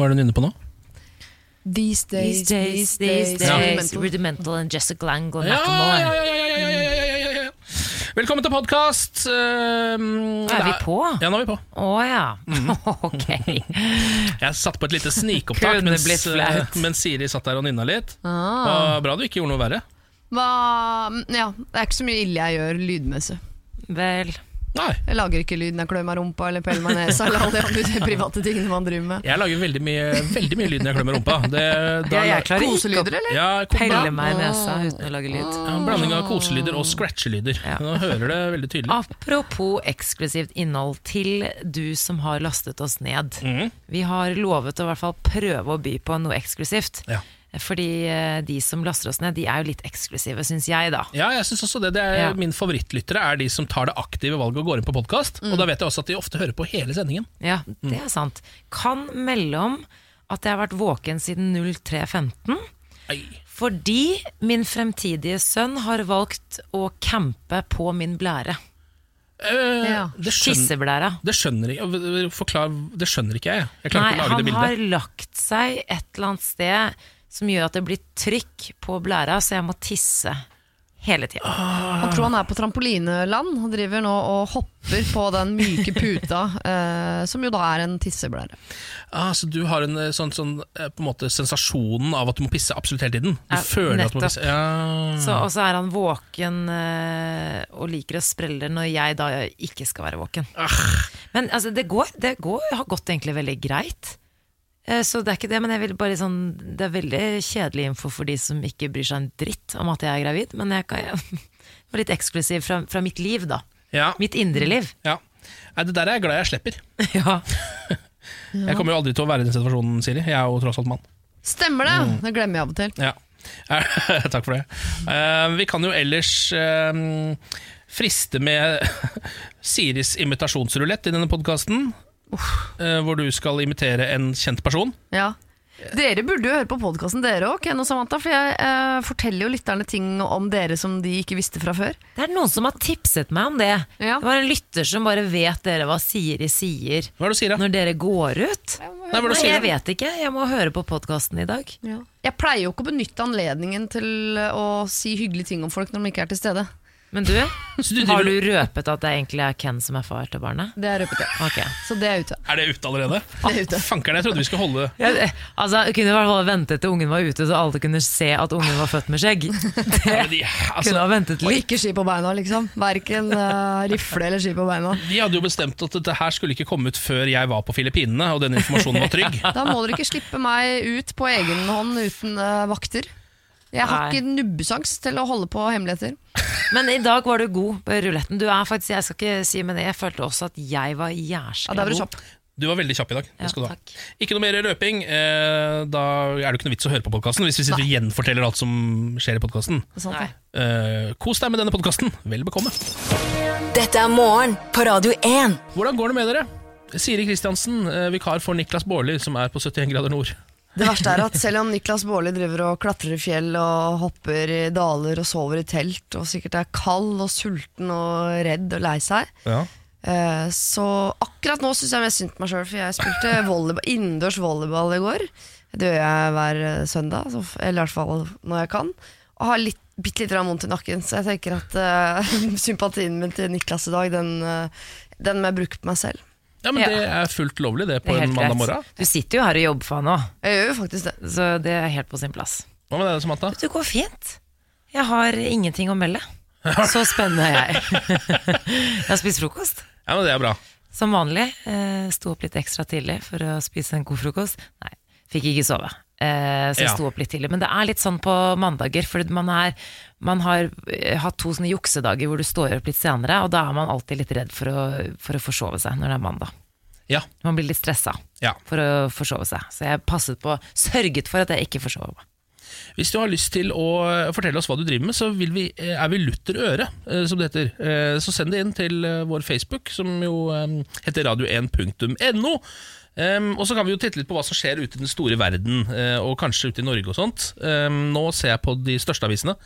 Hva er den inne på nå? These days, these days, these days. days. Ja. Rudimental and Jessica Lang og Macklemore. Ja, ja, ja, ja, ja, ja, ja, ja. Velkommen til podkast. Um, ehm, er vi på? Ja, nå er vi på. Å oh, ja. Mhm. Ok. Jeg satt på et lite snikopptak mens, eh, mens, Siri satt der og nynna litt. Ah. Bra du ikke gjorde noe verre. Hva, ja, det er ikke så mye ille jeg gjør lydmessig. Vel Nei. Jeg lager ikke lyd når jeg klør meg rumpa eller peller meg nesa. Eller alle de private tingene man driver med. Jeg lager veldig mye, veldig mye lyd når jeg klør meg rumpa. Det, da, Ja, jeg klarer Koselyder, eller? Ja, pelle meg i nesa uten å lage lyd. en blanding av koselyder og scratchelyder. Ja. Nå hører det veldig tydelig. Apropos eksklusivt innhold til du som har lastet oss ned. Mm. Vi har lovet å i hvert fall prøve å by på noe eksklusivt. Ja. Fordi eh, de som laster oss ned, de er jo litt eksklusive, syns jeg, da. Ja, jeg synes også det. det er, Ja. Min favorittlyttere er de som tar det aktive valget og går inn på podkast. Og da vet jeg også at de ofte hører på hele sendingen. Ja, det er sant. Kan melde om at jeg har vært våken siden 03.15. Fordi min fremtidige sønn har valgt å campe på min blære. Eh, Ja. det, skjønner, det skjønner ikke Forklar, det skjønner ikke jeg. Jeg klarer Nei, ikke å lage han det har lagt seg et eller annet sted som gjør at det blir trykk på blæra, så jeg må tisse hele tida. Han tror han er på trampolineland. Han driver nå og hopper på den myke puta, eh, som jo da er en tisseblære. Ah, så du har en eh, sånn, sånn eh, på en måte sensasjonen av at du må pisse absolutt hele tiden? Du Ja, føler at du må pisse ja. Så, og så er han våken eh, og liker å sprelle når jeg da ikke skal være våken. Men altså, det, går, det går, har gått egentlig veldig greit. Eh, Så det er ikke det, men jeg vil bare sånn, det er veldig kjedelig info for de som ikke bryr seg en dritt om at jeg er gravid. Men jeg kan, det var litt eksklusiv fra, fra mitt liv, da. Ja. Mitt indre liv. ja. Nei, det der er jeg glad jeg slipper. Ja. Jeg kommer jo aldri til å være i den situasjonen, Siri. Jeg er jo tross alt mann. Stemmer det! Det glemmer jeg av og til. Ja. Takk for det. Uh, vi kan jo ellers uh, friste med Siris imitasjonsrulett i denne podkasten. Hvor du skal imitere en kjent person. Ja. Dere burde jo høre på podkasten dere òg, Ken og Samantha. For jeg eh, forteller jo lytterne ting om dere som de ikke visste fra før. Det er noen som har tipset meg om det. Ja. Det var en lytter som bare vet dere hva Siri sier Hva er det du sier, da? når dere går ut. Nei, hva er det du Nei, sier, jeg da? vet ikke. Jeg må høre på podkasten i dag. Jeg pleier jo ikke å benytte anledningen til å si hyggelige ting om folk når de ikke er til stede. Men du, du har du røpet at det egentlig er Ken som er far til barnet? Det er røpet, ja. Okay. Så det er ute. Er det ute allerede? Det er ute. Fankeren, jeg trodde vi skulle holde Ja, det- altså, jeg kunne i hvert fall ventet til ungen var ute, så alle kunne se at ungen var født med skjegg. Det de, altså, kunne ha ventet Og ikke ski på beina, liksom. Verken uh, rifle eller ski på beina. de hadde jo bestemt at dette her skulle ikke komme ut før jeg var på Filippinene, og den informasjonen var trygg. Da må dere ikke slippe meg ut på egen hånd uten uh, vakter. Jeg har Nei. ikke nubbesans til å holde på hemmeligheter. Men i dag var du god på ruletten. Du er faktisk, jeg skal ikke si men jeg følte også at jeg var Ja, jæskla du god. Du var veldig kjapp i dag. Det Ja, du ha. Ikke noe mer røping. Eh, da er det ikke noe vits å høre på podkasten hvis vi sitter og gjenforteller alt som skjer i podkasten. Eh, kos deg med denne podkasten. Vel bekomme. Dette er morgen på Radio 1. Hvordan går det med dere? Siri Kristiansen, eh, vikar for Niklas Baarli, som er på 71 grader nord. Det verste er at selv om Niklas Baarli driver og klatrer i fjell og hopper i daler og sover i telt og sikkert er kald og sulten og redd og lei seg, Ja. eh, så akkurat nå syns jeg mest synd på meg sjøl, for jeg spilte volleyball, innendørs volleyball i går. Det gjør jeg hver eh, søndag, så- eller i hvert fall når jeg kan. Og har litt, bitte litt vondt i nakken, så jeg tenker at eh, sympatien min til Niklas i dag, den, eh, den må jeg bruke på meg selv. Ja, men Ja. det er fullt lovlig, det, på det en mandag morgen. Du sitter jo her og jobber for han òg, Jeg gjør jo faktisk det. så det er helt på sin plass. Hva med deg, Samantha? Det går fint. Jeg har ingenting å melde. Så spennende er jeg. Jeg har spist frokost. Ja, men Det er bra. Som vanlig. Eh, sto opp litt ekstra tidlig for å spise en god frokost. Nei, fikk ikke sove. Eh, så jeg sto opp litt tidlig. Men det er litt sånn på mandager, for man, er, man har eh, hatt to sånne juksedager hvor du står opp litt senere, og da er man alltid litt redd for å, for å forsove seg når det er mandag. Ja. Man blir litt stressa ja. for å forsove seg. Så jeg passet på, sørget for at jeg ikke forsov meg. Hvis du har lyst til å fortelle oss hva du driver med, så vi, eh, er vi lutter øre, eh, som det heter. Eh, Så send det inn til eh, vår Facebook, som jo eh, heter radio1.no. Um, og så kan vi jo titte litt på hva som skjer ute i den store verden, uh, og kanskje ute i Norge og sånt. Um, nå ser jeg på de største avisene.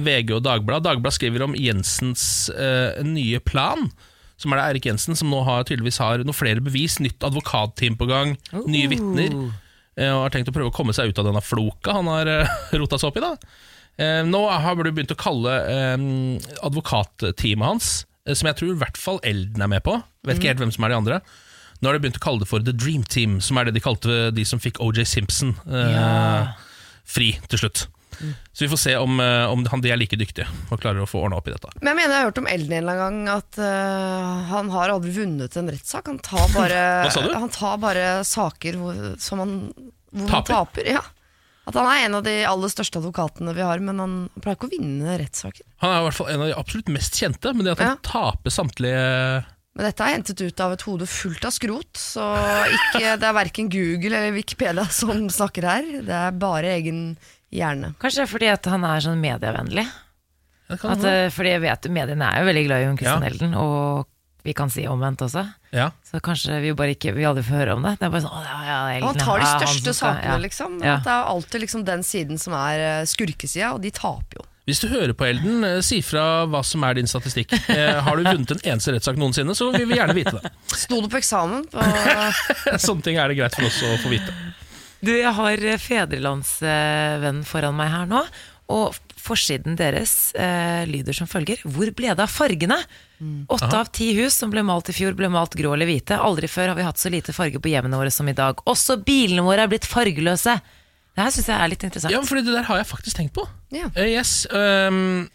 VG og Dagbladet. Dagbladet skriver om Jensens uh, nye plan. som er det Erik Jensen, som nå har, tydeligvis har noen flere bevis. Nytt advokatteam på gang, nye vitner. Uh, Og har tenkt å prøve å komme seg ut av denne floka han har rota seg opp i. da Eh, Nå har du begynt å kalle eh, advokatteamet hans, som jeg tror i hvert fall Elden er med på, vet ikke helt hvem som er de andre. Nå har de begynt å kalle det for The Dream Team, som er det de kalte de som fikk OJ Simpson eh, Ja. fri til slutt. Så vi får se om, eh, om han, de er like dyktige og klarer å få ordna opp i dette. Men jeg mener jeg har hørt om Elden en eller annen gang at uh, han har aldri vunnet en rettssak. Han tar bare? Han tar bare saker hvor, som han, hvor han Taper? taper. Ja. At han er en av de aller største advokatene vi har, men han pleier ikke å vinne rettssaker. Han er i hvert fall en av de absolutt mest kjente, men det at han Ja. taper samtlige Men dette er hentet ut av et hode fullt av skrot, så ikke, det er verken Google eller Wikipedia som snakker her. Det er bare egen hjerne. Kanskje det er fordi at han er sånn medievennlig. At, eh, fordi jeg vet mediene er jo veldig glad i Jon Christian Ja. Elden, og vi kan si omvendt også. Ja. Så kanskje vi bare ikke Vi aldri får høre om det. Det er bare sånn, ja, ja, Elden, han tar de han største skal- sakene, ja. liksom. Ja. At det er alltid liksom den siden som er eh, skurkesida, og de taper jo. Hvis du hører på Elden, eh, si fra hva som er din statistikk. Eh, har du vunnet en eneste rettssak noensinne, så vil vi gjerne vite det. Sto du på eksamen? På, Sånne ting er det greit for oss å få vite. Du, jeg har eh, Fedrelandsvennen foran meg her nå, og forsiden deres eh, lyder som følger. Hvor ble det av fargene? Åtte av ti hus som ble malt i fjor, ble malt grå eller hvite. Aldri før har vi hatt så lite farge på hjemmene våre som i dag. Også bilene våre er blitt fargeløse. Det her syns jeg er litt interessant. Ja, for det der har jeg faktisk tenkt på. ja. Uh, yes, um,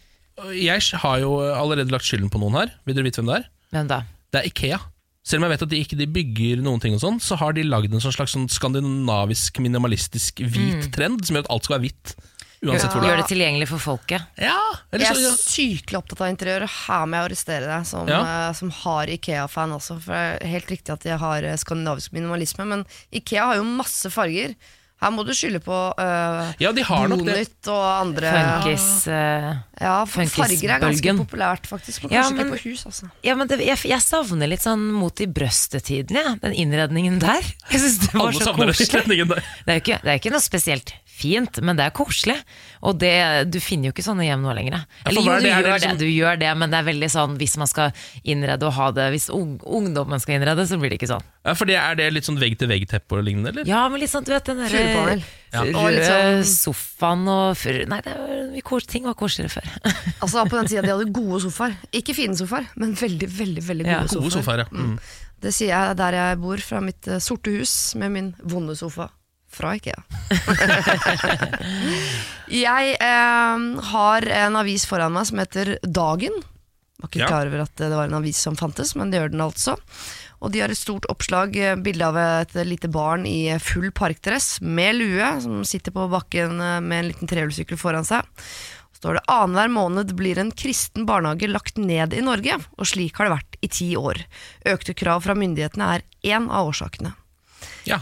jeg har jo allerede lagt skylden på noen her. Vil dere vite hvem det er? Hvem da? Det er Ikea. Selv om jeg vet at de ikke de bygger noen ting, og sånn, så har de lagd en sånn slags sånn skandinavisk, minimalistisk hvit trend som gjør at alt skal være hvitt. Uansett hvor det Gjør er. det tilgjengelig for folket. Ja, eller Jeg så, er ja. sykelig opptatt av interiør, og her må jeg arrestere deg som, Ja. uh, som har Ikea-fan også. For det er helt riktig at jeg har eh, skandinavisk minimalisme, men Ikea har jo masse farger. Her må du skylde på uh, ja, de har nok det. Bonytt og andre Funkis uh, Ja, farger er ganske populært, faktisk. Men Ja, kanskje men- ikke på hus, altså. Ja, men det, jeg, jeg savner litt sånn mot i brøstetiden ja. Den innredningen der. Jeg synes det var Alle så koselig. der. Det er, jo ikke, det er ikke noe spesielt fint, men det er koselig. Og det, du finner jo ikke sånne hjem nå lenger. Eller jo, er du det? Det gjør liksom- det, du gjør det, men det er veldig sånn hvis man skal innrede og ha det Hvis ung, ungdommen skal innrede, så blir det ikke sånn. Ja, for det, Er det litt sånn vegg-til-vegg-teppe og lignende, eller? Ja, men litt sånn, du vet den derre Ja. Røde sånn- sofaen og fur... Nei, det var, ting var koseligere før. Altså På den tida de hadde gode sofaer. Ikke fine sofaer, men veldig veldig, veldig gode Ja. Gode sofaer, ja. Mm. Det sier jeg der jeg bor, fra mitt eh, sorte hus med min vonde sofa. Fra Ikea. jeg eh, har en avis foran meg som heter Dagen. Var ikke Ja. klar over at det var en avis som fantes, men det gjør den altså. Og de har et stort oppslag, eh, bilde av et lite barn i full parkdress med lue, som sitter på bakken eh, med en liten trehjulssykkel foran seg. Så står det annenhver måned blir en kristen barnehage lagt ned i Norge, og slik har det vært i ti år. Økte krav fra myndighetene er én av årsakene. ja.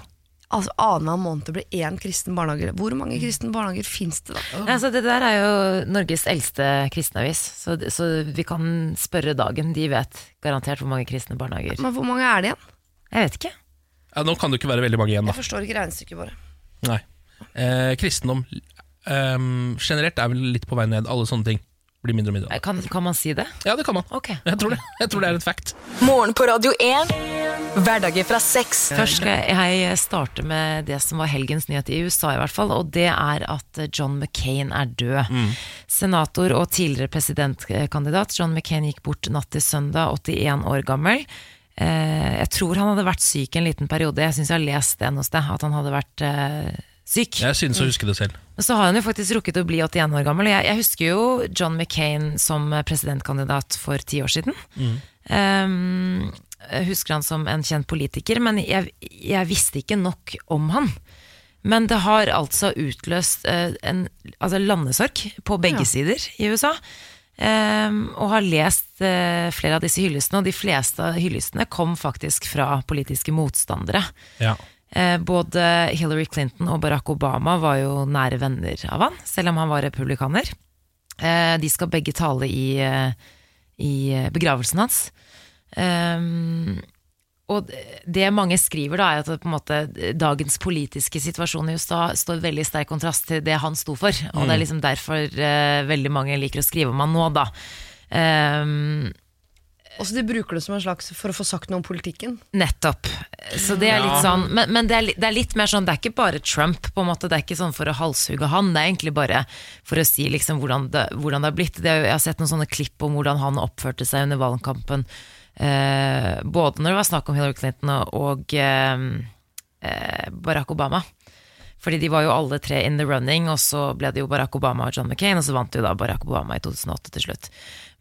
Altså Annenhver måned blir én kristen barnehage. Hvor mange kristne barnehager fins det, da? Ja, altså, det der er jo Norges eldste kristenavis, så, så vi kan spørre Dagen. De vet garantert hvor mange kristne barnehager. Men hvor mange er det igjen? Jeg vet ikke. ja, Nå kan det ikke være veldig mange igjen, da. Jeg forstår ikke regnestykket bare. Nei. Eh, kristendom eh, generelt er vel litt på vei ned. Alle sånne ting blir mindre og mindre. Kan, kan man si det? Ja, det kan man. Okay. Jeg tror det, jeg tror det er et fact. Morgen på Radio 1. Hverdager fra seks. Først skal jeg starte med det som var helgens nyhet i USA, i hvert fall. Og det er at John McCain er død. Senator og tidligere presidentkandidat John McCain gikk bort natt til søndag, 81 år gammel. Eh, Jeg tror han hadde vært syk en liten periode. Jeg syns jeg har lest det noe sted, at han hadde vært eh. Jeg synes å huske det selv. Men så har han jo faktisk rukket å bli 81 år gammel. Jeg, jeg husker jo John McCain som presidentkandidat for ti år siden. Ehm, jeg husker han som en kjent politiker, men jeg, jeg visste ikke nok om han. Men det har altså utløst uh, en altså landesorg på begge Ja. sider i USA. Um, og har lest uh, flere av disse hyllestene, og de fleste av hyllestene kom faktisk fra politiske motstandere. Ja. Eh, både Hillary Clinton og Barack Obama var jo nære venner av han, selv om han var republikaner. Eh, de skal begge tale i, eh, i begravelsen hans. Um, og det mange skriver, da, er at måte, dagens politiske situasjon i USA står veldig sterk kontrast til det han sto for. Og det er liksom derfor veldig mange liker å skrive om han nå, da. Um, Også de bruker det som en slags for å få sagt noe om politikken. Nettopp. Så det er litt Ja. sånn Men, men det, er, det er litt mer sånn Det er ikke bare Trump, på en måte. Det er ikke sånn for å halshugge han. Det er egentlig bare for å si liksom hvordan det, hvordan det har blitt. Det jeg har sett noen sånne klipp om hvordan han oppførte seg under valgkampen. Eh, både når det var snakk om Hillary Clinton og, og eh, eh, Barack Obama. Fordi de var jo alle tre in the running, og så ble det jo Barack Obama og John McCain, og så vant jo da Barack Obama i 2008 til slutt.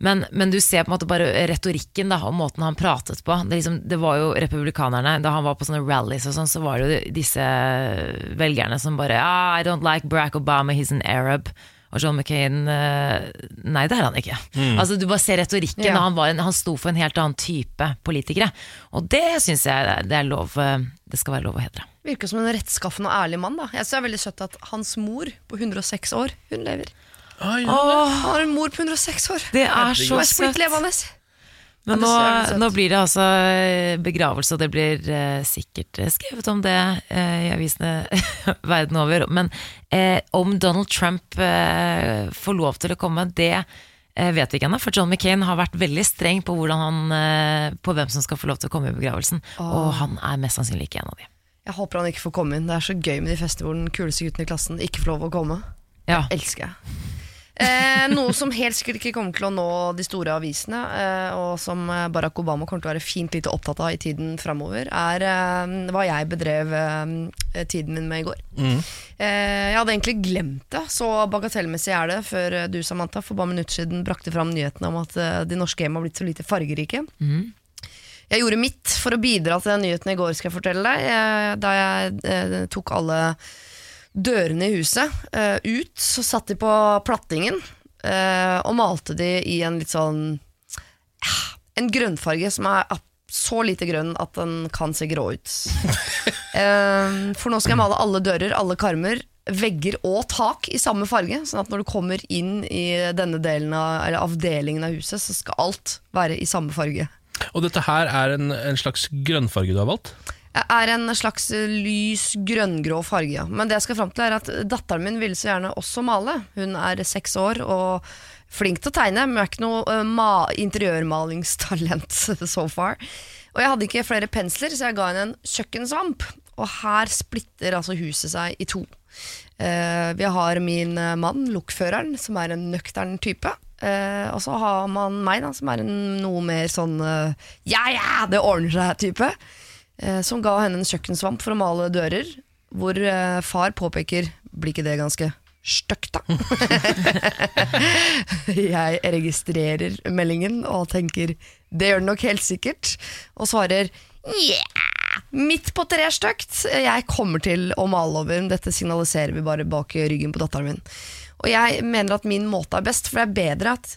Men, men du ser på en måte bare retorikken da, og måten han pratet på. Det, liksom, det var jo republikanerne, da han var på sånne rallies og sånn, så var det jo disse velgerne som bare ah, I don't like Barack Obama, he's an Arab. Og John McCain eh, Nei, det er han ikke. Altså Du bare ser retorikken. Ja. Han, var en, han sto for en helt annen type politikere. Og det syns jeg det lov eh, Det skal være lov å hedre. Virker som en rettskaffen og ærlig mann. da Jeg synes det er veldig søtt at hans mor på 106 år, hun lever. Ah, ja. Han har en mor på 106 år. Det er Hun så er splitt søtt. levende. Men Ja, nå, søtt. nå blir det altså eh, begravelse, og det blir eh, sikkert eh, skrevet om det eh, i avisene verden over. Men eh, om Donald Trump eh, får lov til å komme, det eh, vet vi ikke ennå. For John McCain har vært veldig streng på, han, eh, på hvem som skal få lov til å komme i begravelsen. Og han er mest sannsynlig ikke en av de. Jeg håper han ikke får komme inn. Det er så gøy med de festene hvor den kuleste gutten i klassen ikke får lov å komme. Ja. Elsker jeg. Eh, noe som helt sikkert ikke kommer til å nå de store avisene, eh, og som eh, Barack Obama kommer til å være fint lite opptatt av i tiden framover, er eh, hva jeg bedrev eh, tiden min med i går. Eh, jeg hadde egentlig glemt det, så bagatellmessig er det, før du, Samantha, for bare minutter siden brakte fram nyhetene om at eh, de norske hjem har blitt så lite fargerike. Jeg gjorde mitt for å bidra til den nyheten i går, skal jeg fortelle deg. eh, Da jeg eh, tok alle dørene i huset uh, ut, så satt de på plattingen uh, og malte de i en litt sånn ja, En grønnfarge som er så lite grønn at den kan se grå ut. uh, for nå skal jeg male alle dører, alle karmer, vegger og tak i samme farge. Sånn at når du kommer inn i denne delen av, eller avdelingen av huset, så skal alt være i samme farge. Og dette her er en, en slags grønnfarge du har valgt? Er en slags lys grønngrå farge. ja. Men det jeg skal fram til er at datteren min ville så gjerne også male. Hun er seks år og flink til å tegne, men er ikke noe eh, ma interiørmalingstalent so far. Og jeg hadde ikke flere pensler, så jeg ga henne en kjøkkensvamp. Og her splitter altså huset seg i to. Uh, vi har min eh, mann, lokføreren, som er en nøktern type. Uh, og så har man meg, da, som er en noe mer sånn «yeah, ja yeah, det ordner seg-type. Eh, som ga henne en kjøkkensvamp for å male dører. Hvor eh, far påpeker Blir ikke det ganske stygt, da? jeg registrerer meldingen og tenker det gjør det nok helt sikkert. Og svarer yeah, midt på treet stygt. Jeg kommer til å male over. Dette signaliserer vi bare bak ryggen på datteren min. Og jeg mener at min måte er best, for det er bedre at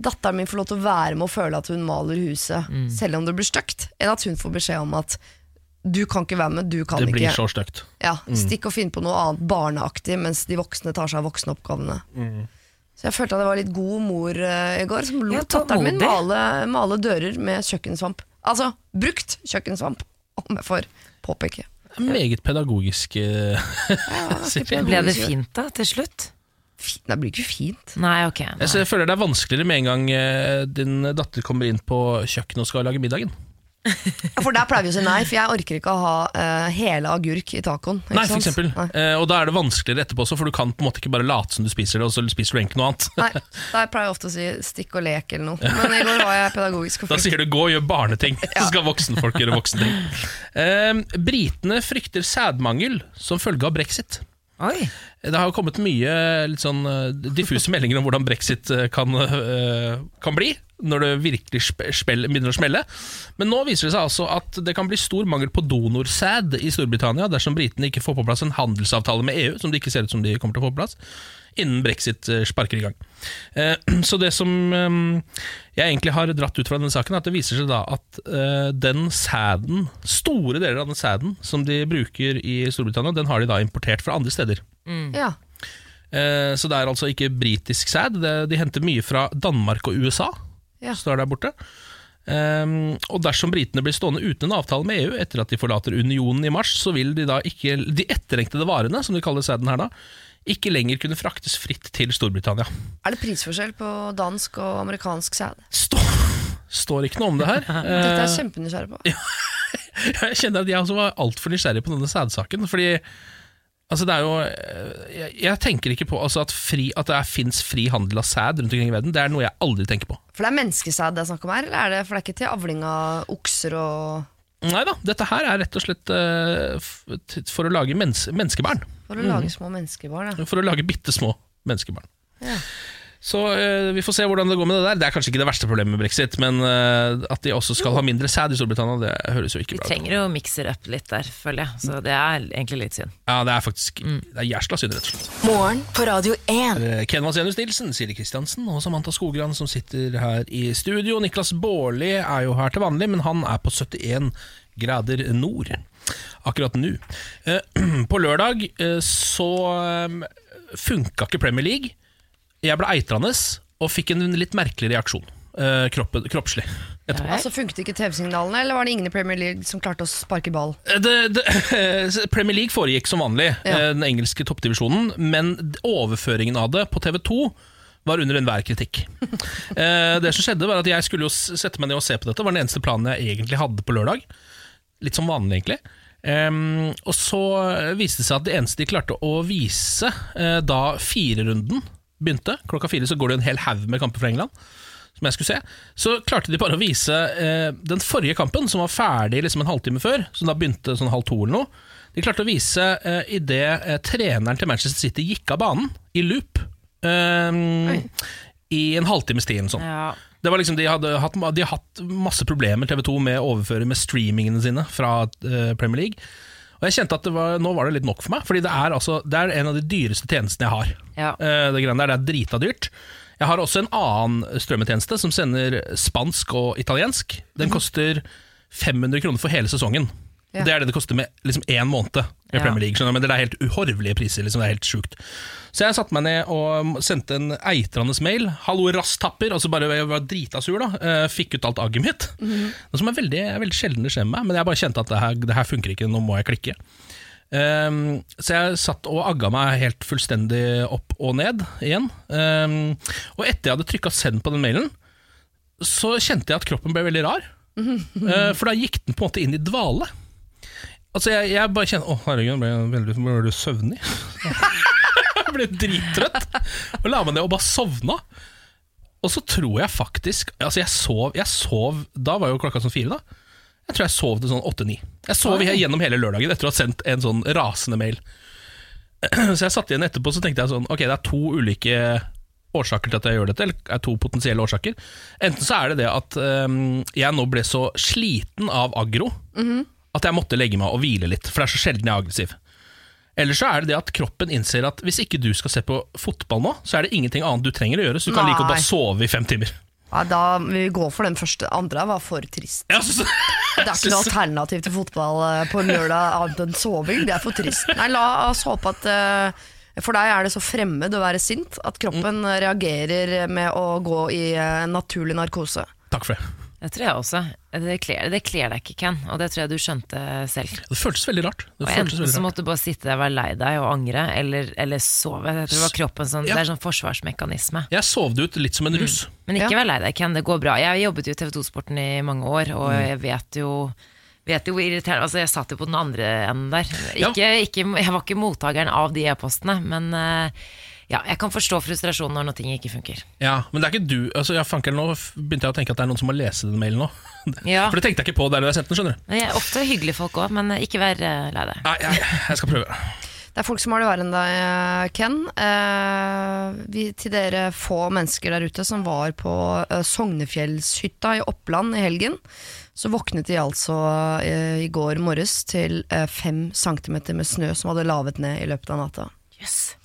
datteren min får lov til å være med og føle at hun maler huset, selv om det blir stygt, enn at hun får beskjed om at du kan ikke være med, du kan Det blir ikke. så støkt. Ja, Stikk og finn på noe annet barneaktig mens de voksne tar seg av voksenoppgavene. Så jeg følte at jeg var litt god mor uh, i går, som lot datteren min male, male dører med kjøkkensvamp. Altså brukt kjøkkensvamp, om jeg får påpeke. Meget pedagogisk. eh, Siri. Ble det fint da, til slutt? Det blir ikke fint. Nei, ok. Jeg jeg føler det er vanskeligere med en gang eh, din datter kommer inn på kjøkkenet og skal lage middagen. For der pleier vi å si nei, for jeg orker ikke å ha uh, hele agurk i tacoen. ikke Nei, for sant? eksempel. Nei. Uh, og da er det vanskeligere etterpå også, for du kan på en måte ikke bare late som du spiser det, og så spiser du egentlig noe annet. Nei, Der pleier jeg ofte å si stikk og lek eller noe. Men i går var jeg pedagogisk. Da sier du 'gå og gjør barneting', så skal voksenfolk gjøre voksenting. Uh, britene frykter sædmangel som følge av brexit. Oi. Det har kommet mye litt sånn eh, diffuse meldinger om hvordan brexit eh, kan, eh, kan bli, når det virkelig spell, begynner å smelle. Men nå viser det seg altså at det kan bli stor mangel på donorsæd i Storbritannia dersom britene ikke får på plass en handelsavtale med EU, som det ikke ser ut som de kommer til å få på plass, innen brexit eh, sparker i gang. Eh, Så det som eh, jeg egentlig har dratt ut fra denne saken, er at det viser seg da at den sæden, store deler av den sæden som de bruker i Storbritannia, den har de da importert fra andre steder. Ja. Eh, Så det er altså ikke britisk sæd. De henter mye fra Danmark og USA, Ja. står der borte. Um, og dersom britene blir stående uten en avtale med EU etter at de forlater unionen i mars, så vil de da ikke De etterlengtede varene, som de kaller sæden her da, ikke lenger kunne fraktes fritt til Storbritannia. Er det prisforskjell på dansk og amerikansk sæd? Stå Står ikke noe om det her. Dette er Eh, jeg kjempenysgjerrig på. jeg kjenner at jeg også var altfor nysgjerrig på denne sædsaken. Fordi altså det er jo eh, Jeg, jeg tenker ikke på altså at, fri, at det fins fri handel av sæd rundt omkring i verden. Det er noe jeg aldri tenker på. For det er menneskesæd det er snakk om her, eller er det, for det er ikke til avling av okser og Nei da, dette her er rett og slett uh, for å lage mens menneskebarn. For å lage små menneskebarn, da. For å lage bitte små menneskebarn. Ja. Så eh, vi får se hvordan det går med det der. Det er kanskje ikke det verste problemet med brexit, men eh, at de også skal ha mindre sæd i Storbritannia, det høres jo ikke bra ut. trenger jo å mikse opp litt der, føler jeg. Så det er egentlig litt synd. Ja, det er faktisk Det er jæsla synd, rett og slett. Morgen på Radio 1. Eh, Ken Vasenius Nilsen, Siri Kristiansen og Samantha Skogran som sitter her i studio. Niklas Baarli er jo her til vanlig, men han er på 71 grader nord akkurat nå. Eh, På lørdag eh, så eh, funka ikke Premier League. Jeg ble eitrende og fikk en litt merkelig reaksjon. eh, kroppen, kroppslig. Altså Funket ikke TV-signalene, eller var det ingen i Premier League som klarte å sparke ball? Det, det, Premier League foregikk som vanlig, Ja. den engelske toppdivisjonen, men overføringen av det på TV2 var under enhver kritikk. Det som skjedde var at Jeg skulle jo sette meg ned og se på dette, var den eneste planen jeg egentlig hadde på lørdag. Litt som vanlig, egentlig. Ehm, og så viste det seg at det eneste de klarte å vise uh, da firerunden begynte, klokka fire så går det en hel haug med kamper fra England, som jeg skulle se, så klarte de bare å vise uh, den forrige kampen, som var ferdig liksom en halvtime før, som da begynte sånn halv to eller noe. De klarte å vise uh, idet uh, treneren til Manchester City gikk av banen, i loop, ehm, i en halvtimes tid eller noe sånt. Ja. Det var liksom, de, hadde hatt, de har hatt masse problemer TV2 med å overføre med streamingene sine fra eh, Premier League. Og jeg kjente at det var, nå var det litt nok for meg, Fordi det er, altså, det er en av de dyreste tjenestene jeg har. Ja. Eh, det greiene der, det er drita dyrt. Jeg har også en annen strømmetjeneste som sender spansk og italiensk. Den koster 500 kroner for hele sesongen. Ja. Det er det det koster med liksom én måned i Ja. Premier League. skjønner du, Men det er helt uhorvelige priser. Liksom, det er helt sjukt. Så jeg satte meg ned og sendte en eitrende mail. 'Hallo, rasstapper'. Altså bare, jeg var drita sur, da. Eh, Fikk ut alt agget mitt. Noe som er veldig, veldig sjelden det skjer med meg, men jeg bare kjente at det her, det her funker ikke, nå må jeg klikke. Um, så jeg satt og agga meg helt fullstendig opp og ned igjen. Um, og etter jeg hadde trykka 'send' på den mailen, så kjente jeg at kroppen ble veldig rar. Eh, for da gikk den på en måte inn i dvale. Altså jeg, jeg bare kjenner Å herregud, ble jeg veldig, ble du søvnig? jeg ble drittrøtt. Og la meg ned og bare sovna. Og så tror jeg faktisk Altså jeg sov, jeg sov Da var jo klokka sånn fire, da. Jeg tror jeg sov til sånn åtte-ni. Jeg sov Oi. gjennom hele lørdagen etter å ha sendt en sånn rasende mail. Så jeg satt igjen etterpå så tenkte jeg sånn Ok, det er to ulike årsaker til at jeg gjør dette, eller er to potensielle årsaker. Enten så er det det at um, jeg nå ble så sliten av aggro at jeg måtte legge meg og hvile litt, for det er så sjelden jeg er aggressiv. Eller så er det det at kroppen innser at hvis ikke du skal se på fotball nå, så er det ingenting annet du trenger å gjøre, så du kan like godt bare sove i fem timer. Ja, da vi gå for den første. Andre var for trist. Ja, Det er ikke noe alternativ til fotball eh, på en lørdag annet enn soving. Det er for trist. Nei, la oss håpe at eh, For deg er det så fremmed å være sint at kroppen reagerer med å gå i eh, naturlig narkose. Takk for det. Det tror jeg også. Det kler, det kler deg ikke, Ken, og det tror jeg du skjønte selv. Det føltes veldig rart. Det Og føltes Enten så måtte du bare sitte der og være lei deg og angre, eller, eller sove. Jeg tror det var kroppen sånn, Ja. Det er sånn forsvarsmekanisme. Jeg sov det ut litt som en russ. Men ikke Ja. vær lei deg, Ken. Det går bra. Jeg jobbet jo i TV 2-sporten i mange år, og Mm. jeg vet jo Vet jo hvor irriterende Altså, jeg satt jo på den andre enden der. Ja. Ikke, ikke, jeg var ikke mottakeren av de e-postene, men eh, ja, jeg kan forstå frustrasjonen når noe ting ikke funker. Ja, Men det er ikke du altså, ja, fanker, Nå begynte jeg å tenke at det er noen som må lese den mailen nå. Ja. For det tenkte jeg ikke på der du har sendt den. skjønner du Jeg er ofte hyggelige folk òg, men ikke vær eh, lei deg. Nei, jeg, jeg skal prøve. Det er folk som har det verre enn deg, eh, Ken. Eh, vi, til dere få mennesker der ute som var på eh, Sognefjellshytta i Oppland i helgen, så våknet de altså eh, i går morges til eh, fem centimeter med snø som hadde lavet ned i løpet av natta. Yes.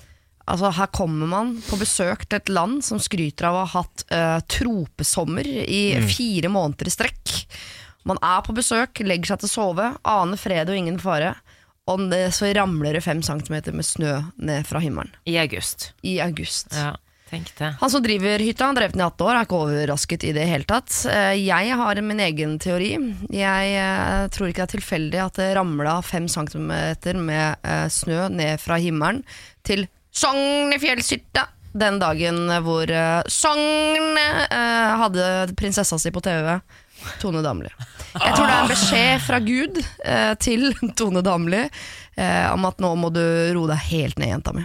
Altså, her kommer man på besøk til et land som skryter av å ha hatt uh, tropesommer i fire måneder i strekk. Man er på besøk, legger seg til å sove, aner fred og ingen fare. Og så ramler det fem centimeter med snø ned fra himmelen I august. i august. Ja, tenk det. Han som driver hytta, han drev den i 18 år, er ikke overrasket i det hele tatt. Eh, Jeg har min egen teori. Jeg eh, tror ikke det er tilfeldig at det ramla fem centimeter med snø ned fra himmelen til Sognefjellshytta. den dagen hvor uh, Sogn eh, hadde prinsessa si på TV. Tone Damli. Jeg tror det er en beskjed fra Gud eh, til Tone Damli eh, om at nå må du roe deg helt ned, jenta mi.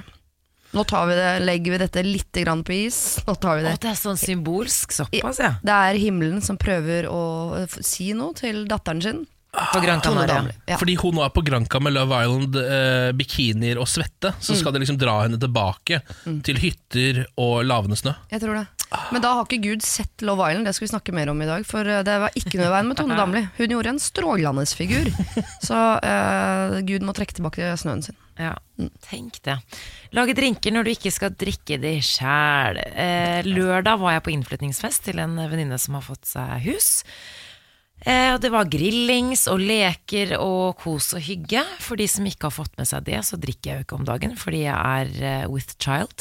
Nå tar vi det, legger vi dette litt på is. Nå tar vi Å, det. det er sånn symbolsk såpass, ja. Det er himmelen som prøver å si noe til datteren sin. På Gran Canaria. Ja. Fordi hun nå er på Granca med Love Island, eh, bikinier og svette, så skal de liksom dra henne tilbake til hytter og lavende snø. Jeg tror det. Men da har ikke Gud sett Love Island, det skal vi snakke mer om i dag. For eh, det var ikke noe i veien med Tone Damli. Hun gjorde en strålende figur. Så eh, Gud må trekke tilbake snøen sin. Ja, tenk det. Lage drinker når du ikke skal drikke de sjæl. Eh, lørdag var jeg på innflytningsfest til en venninne som har fått seg hus. Eh, det var grillings og leker og kos og hygge. For de som ikke har fått med seg det, så drikker jeg jo ikke om dagen fordi jeg er eh, with child.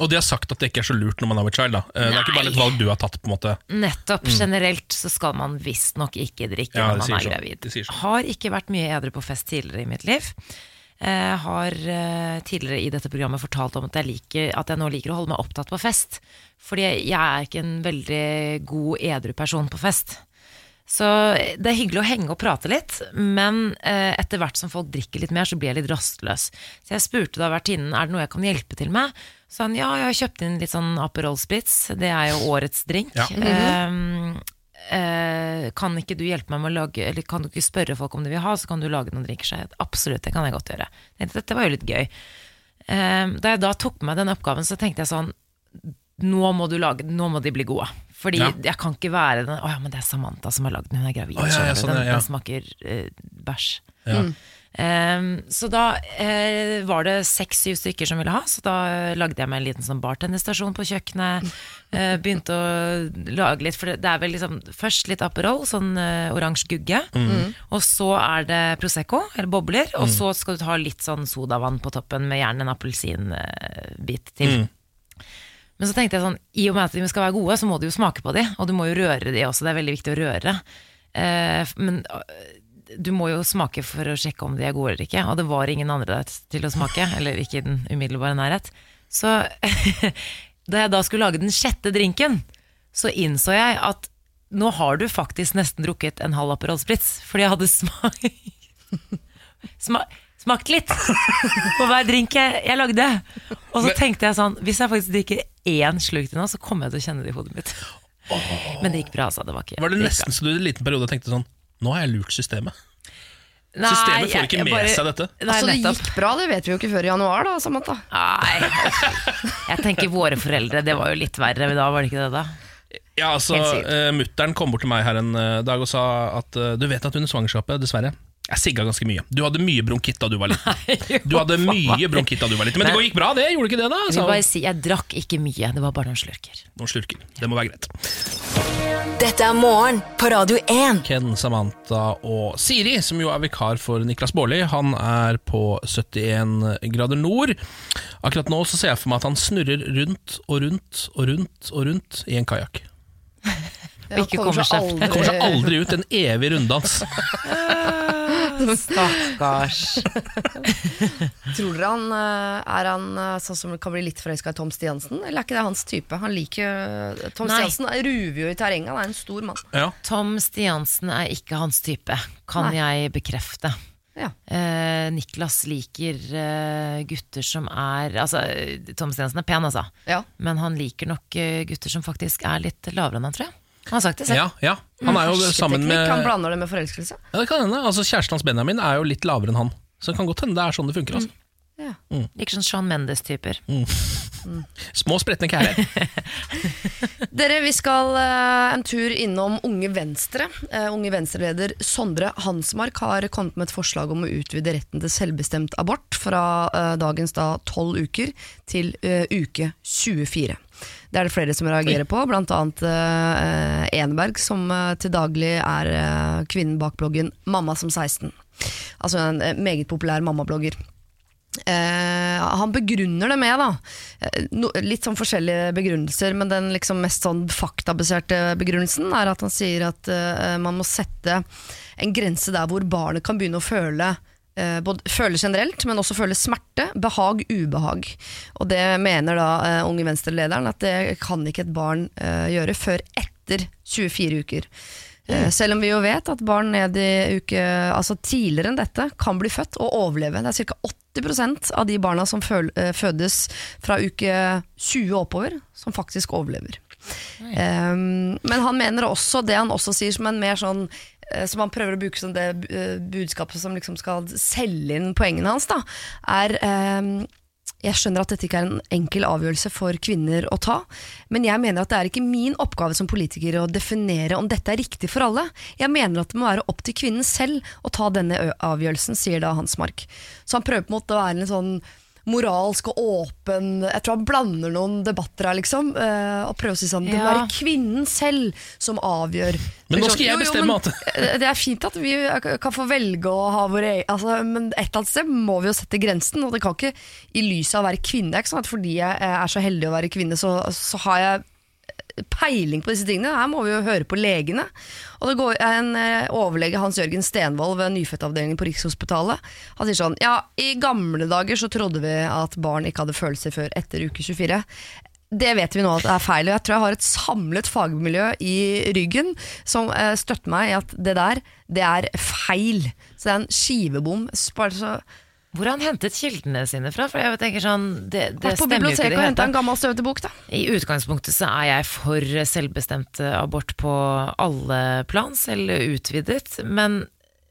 Og de har sagt at det ikke er så lurt når man er with child. Da. Nei. Det er ikke bare et valg du har tatt. på en måte Nettopp. Generelt så skal man visstnok ikke drikke Ja, når man er sånn. gravid. Sånn. Har ikke vært mye edru på fest tidligere i mitt liv. Jeg har eh, tidligere i dette programmet fortalt om at jeg, liker, at jeg nå liker å holde meg opptatt på fest. Fordi jeg er ikke en veldig god edru person på fest. Så det er hyggelig å henge og prate litt, men eh, etter hvert som folk drikker litt mer, så blir jeg litt rastløs. Så jeg spurte da vertinnen er det noe jeg kan hjelpe til med. Så han ja, jeg har kjøpt inn litt sånn Aperol Spritz, det er jo årets drink. Ja. Eh, eh, kan ikke du hjelpe meg med å lage Eller kan du ikke spørre folk om de vil ha, så kan du lage noen drinker seg? Absolutt, det kan jeg godt gjøre. Dette var jo litt gøy. Eh, da jeg da tok på meg den oppgaven, så tenkte jeg sånn nå må du lage, nå må de bli gode. Fordi Ja. jeg kan ikke være den Å ja, men det er Samantha som har lagd den, hun er gravid. Oh, ja, ja, sånn, den, den smaker uh, bæsj. Ja. Um, så da uh, var det seks-syv stykker som ville ha, så da eh, lagde jeg meg en liten sånn bartenderstasjon på kjøkkenet. Uh, begynte å lage litt, for det, det er vel liksom først litt Aperol, sånn oransje gugge. Og så er det Prosecco, eller bobler, og så skal du ta litt sånn sodavann på toppen med gjerne en appelsinbit til. Men så tenkte jeg sånn, i og med at de skal være gode, så må du jo smake på de, og du må jo røre de også, det er veldig viktig å røre. Eh, men øh, du må jo smake for å sjekke om de er gode eller ikke, og det var ingen andre der til å smake, eller ikke i den umiddelbare nærhet. Så da jeg da skulle lage den sjette drinken, så innså jeg at nå har du faktisk nesten drukket en halv Aperol Spritz, fordi jeg hadde smak... Sma smakt litt på hver drink jeg, jeg lagde. Og så tenkte jeg sånn Hvis jeg faktisk drikker én slurk til nå, så kommer jeg til å kjenne det i hodet mitt. Men det gikk bra, altså. Det var ikke Var det det nesten så du i en liten periode tenkte sånn Nå har jeg lurt systemet. Nei, Systemet får jeg- ikke jeg med bare- seg dette. Nei, altså, det gikk bra, det vet vi jo ikke før i januar, da, Samantha. Nei. Jeg tenker våre foreldre, det var jo litt verre da, var det ikke det da? Ja, altså, uh, Mutter'n kom bort til meg her en eh, dag og sa at uh, du vet at under svangerskapet, dessverre jeg sigga ganske mye. Du hadde mye bronkitt da du var liten. Du hadde mye bronkitt da du var liten Men det gikk bra, det? Gjorde ikke det, da? Jeg bare si, jeg drakk ikke mye, det var bare noen slurker. noen slurker. Det må være greit. Dette er morgen på Radio 1. Ken, Samantha og Siri, som jo er vikar for Niklas Baarli, han er på 71 grader nord. Akkurat nå så ser jeg for meg at han snurrer rundt og rundt og rundt og rundt i en kajakk. Ja, ikke kommer seg- Kommer seg aldri ut, en evig runddans. Stakkars. Tror dere han eh, er han eh, sånn som kan bli litt forelska i Tom Stiansen? Eller er ikke det hans type? Han liker Tom Nei. Stiansen ruver jo i terrenget, han er en stor mann. Ja. Tom Stiansen er ikke hans type, kan Nei. jeg bekrefte. Ja. Eh, Niklas liker eh, gutter som er Altså, Tom Stiansen er pen, altså. Ja. Men han liker nok eh, gutter som faktisk er litt lavere enn han, tror jeg. Han har sagt det selv. ja, ja. Han er jo sammen med Han blander det med forelskelse. Ja, det kan hende. Altså, Kjæresten hans Benjamin er jo litt lavere enn han. Så det kan godt hende det er sånn det funker. Altså. Ja. Ikke sånn Sean Mendes-typer. Små, spretne kærer. Dere, vi skal uh, en tur innom Unge Venstre. Uh, Unge Venstre-leder Sondre Hansmark har kommet med et forslag om å utvide retten til selvbestemt abort fra uh, dagens da 12 uker til uke 24. Det er det flere som reagerer på, bl.a. Uh, Enberg, som til daglig er kvinnen bak bloggen Mamma som 16. Altså en meget populær mammablogger. Eh, han begrunner det med da eh, no, litt sånn forskjellige begrunnelser, men den liksom mest sånn faktabaserte begrunnelsen er at han sier at uh, man må sette en grense der hvor barnet kan begynne å føle uh, både føle generelt, men også føle smerte, behag, ubehag. Og det mener da Unge Venstre-lederen at det kan ikke et barn gjøre før etter 24 uker. Eh, selv om vi jo vet at barn ned i uke Altså tidligere enn dette kan bli født og overleve. Det er ca. 80% av de barna som eh, fødes fra uke 20 og oppover, som faktisk overlever. Um, men han mener også det han også sier som en mer sånn eh, som han prøver å bruke som det budskapet som liksom skal selge inn poengene hans, da, er ehm, jeg skjønner at dette ikke er en enkel avgjørelse for kvinner å ta, men jeg mener at det er ikke min oppgave som politiker å definere om dette er riktig for alle. Jeg mener at det må være opp til kvinnen selv å ta denne avgjørelsen, sier da Hansmark. Så han prøver på en måte å være en sånn moralsk og åpen Jeg tror han blander noen debatter her, liksom. eh, og prøver å si sånn Det må være kvinnen selv som avgjør. Men nå skal jeg jo, jo, bestemme men, at- eh, Det er fint at vi kan få velge å ha våre egen altså, Men et eller annet sted må vi jo sette grensen, og det kan ikke i lyset av å være kvinne. Ikke sant? fordi jeg er så heldig å være kvinne, så, så har jeg peiling på disse tingene. Her må vi jo høre på legene. Og det går en eh, overlege, Hans Jørgen Stenvold ved nyfødtavdelingen på Rikshospitalet, han sier sånn Ja, i gamle dager så trodde vi at barn ikke hadde følelser før etter uke 24. Det vet vi nå at det er feil, og jeg tror jeg har et samlet fagmiljø i ryggen som eh, støtter meg i at det der, det er feil. Så det er en skivebom. Bare så Hvor han hentet kildene sine fra? For jeg tenker sånn, det, det på biblioteket og henta en gammel støvete bok, da. I utgangspunktet så er jeg for selvbestemt abort på alle plan, selv utvidet. Men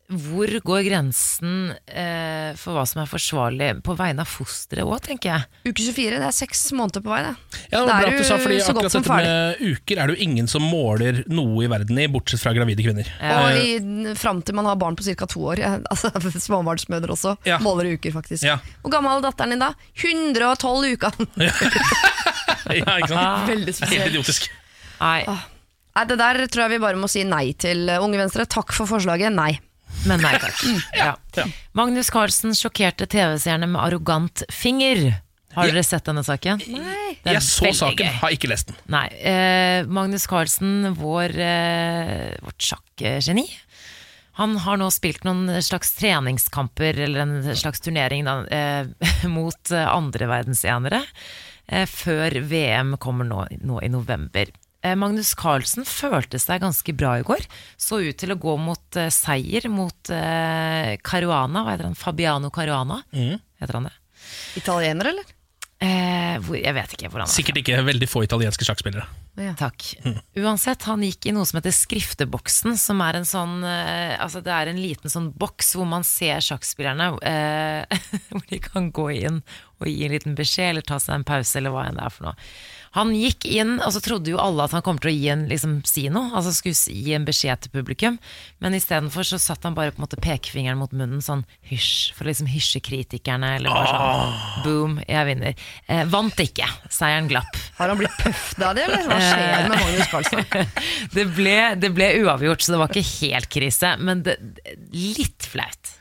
hvor går grensen eh, for hva som er forsvarlig på vegne av fosteret òg, tenker jeg. Uke 24, det er seks måneder på vei, det. Ja, det er du sa, fordi så godt akkurat som dette med uker er det jo ingen som måler noe i verden i, bortsett fra gravide kvinner. Og i, fram til man har barn på ca. to år. ja, Altså, Småbarnsmødre også Ja. måler uker, faktisk. Ja. Hvor gammel er datteren din da? 112 uker! ja, ikke sant? Veldig Helt idiotisk. Nei, Nei, Det der tror jeg vi bare må si nei til. Unge Venstre, takk for forslaget. Nei. Men nei takk. Ja. Ja. Magnus Carlsen sjokkerte TV-seerne med arrogant finger. Har dere sett denne saken? Nei. Jeg så saken, gøy. har ikke lest den. Nei. Eh, Magnus Carlsen, vår, eh, vårt sjakkgeni. Han har nå spilt noen slags treningskamper, eller en slags turnering, da, eh, mot andre verdensenere, eh, før VM kommer nå, nå i november. Eh, Magnus Carlsen følte seg ganske bra i går. Så ut til å gå mot eh, seier mot eh, Caruana. Hva heter han? Fabiano Caruana? Heter han det? Italiener, eller? Eh, hvor, jeg vet ikke hvor han er. Sikkert ikke veldig få italienske sjakkspillere. Ja. Takk. Uansett, han gikk i noe som heter skrifteboksen, som er en sånn eh, Altså det er en liten sånn boks hvor man ser sjakkspillerne, eh, hvor de kan gå inn og gi en liten beskjed, eller ta seg en pause, eller hva enn det er for noe. Han gikk inn, og så trodde jo alle at han kom til å gi en, liksom, si noe, altså skulle gi en beskjed til publikum, men istedenfor så satt han bare på en måte pekefingeren mot munnen, sånn hysj, for å liksom hysje kritikerne, eller bare sånn boom, jeg vinner. Eh, vant ikke, seieren glapp. Har han blitt pøffet av det, eller? Hva skjer med Magnus Carlsen? Det ble, det ble uavgjort, så det var ikke helt krise, men det, litt flaut.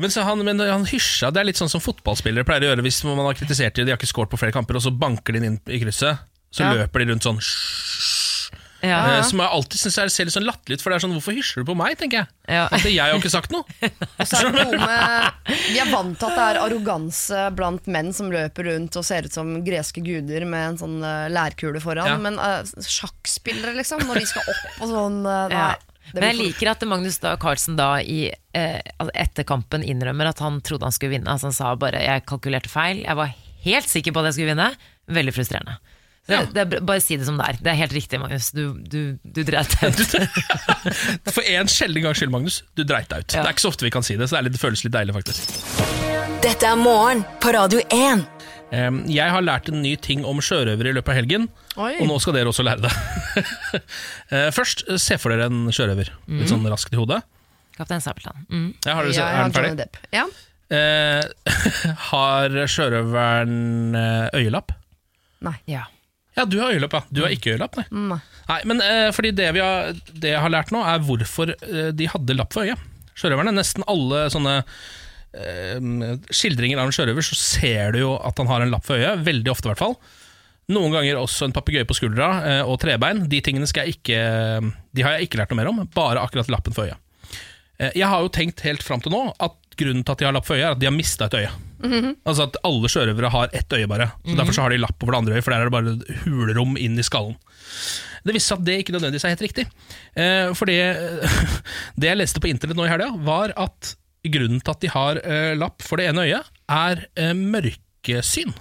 Men, så han, men han hysja, det er litt sånn som fotballspillere pleier å gjøre hvis man har kritisert dem, de har ikke skåret på flere kamper, og så banker de inn i krysset. Så Ja. løper de rundt sånn Ja. Eh, Som jeg alltid syns ser litt sånn latterlig ut, for det er sånn hvorfor hysjer du på meg, tenker jeg. Ja. At jeg har ikke sagt noe. Og så er det noe med Vi er vant til at det er arroganse blant menn som løper rundt og ser ut som greske guder med en sånn uh, lærkule foran, Ja. men uh, sjakkspillere, liksom, når de skal opp og sånn Nei. Men jeg for- liker at Magnus da, Carlsen da i, etter kampen innrømmer at han trodde han skulle vinne. Altså han sa bare 'jeg kalkulerte feil', jeg var helt sikker på at jeg skulle vinne. Veldig frustrerende. Så Ja. det, er, bare si det som det er. Det er helt riktig, Magnus. Du, du, du dreit deg ut. For en sjelden gangs skyld, Magnus, du dreit deg ut. Ja. Det er ikke så ofte vi kan si det, så det, er litt, det føles litt deilig, faktisk. Dette er morgen på Radio 1. Eh, Jeg har lært en ny ting om sjørøvere i løpet av helgen, Oi. og nå skal dere også lære det. Eh, Først, eh, se for dere en sjørøver, litt sånn raskt i hodet. Kaptein Sabeltann. Mm. Ja, har dere, Ja, er den ferdig? Ja. Eh, har sjørøveren øyelapp? Nei. Ja. Ja, du har øyelapp, ja. Du har ikke øyelapp, nei. Mm. nei men eh, fordi det, vi har, det jeg har lært nå, er hvorfor eh, de hadde lapp for øyet. Sjørøverne, nesten alle sånne eh, skildringer av en sjørøver, så ser du jo at han har en lapp for øyet. Veldig ofte, i hvert fall. Noen ganger også en papegøye på skuldra eh, og trebein. De tingene skal jeg ikke De har jeg ikke lært noe mer om, bare akkurat lappen for øyet. Eh, Jeg har jo tenkt helt fram til nå at grunnen til at de har lapp for øyet, er at de har mista et øye. Altså at alle sjørøvere har ett øye bare. Så Derfor så har de lapp over det andre øyet, for der er det bare hulrom inn i skallen. Det viste seg at det ikke nødvendigvis er helt riktig. Eh, for det, det jeg leste på internett nå i helga, var at grunnen til at de har eh, lapp for det ene øyet, er eh, mørkesyn.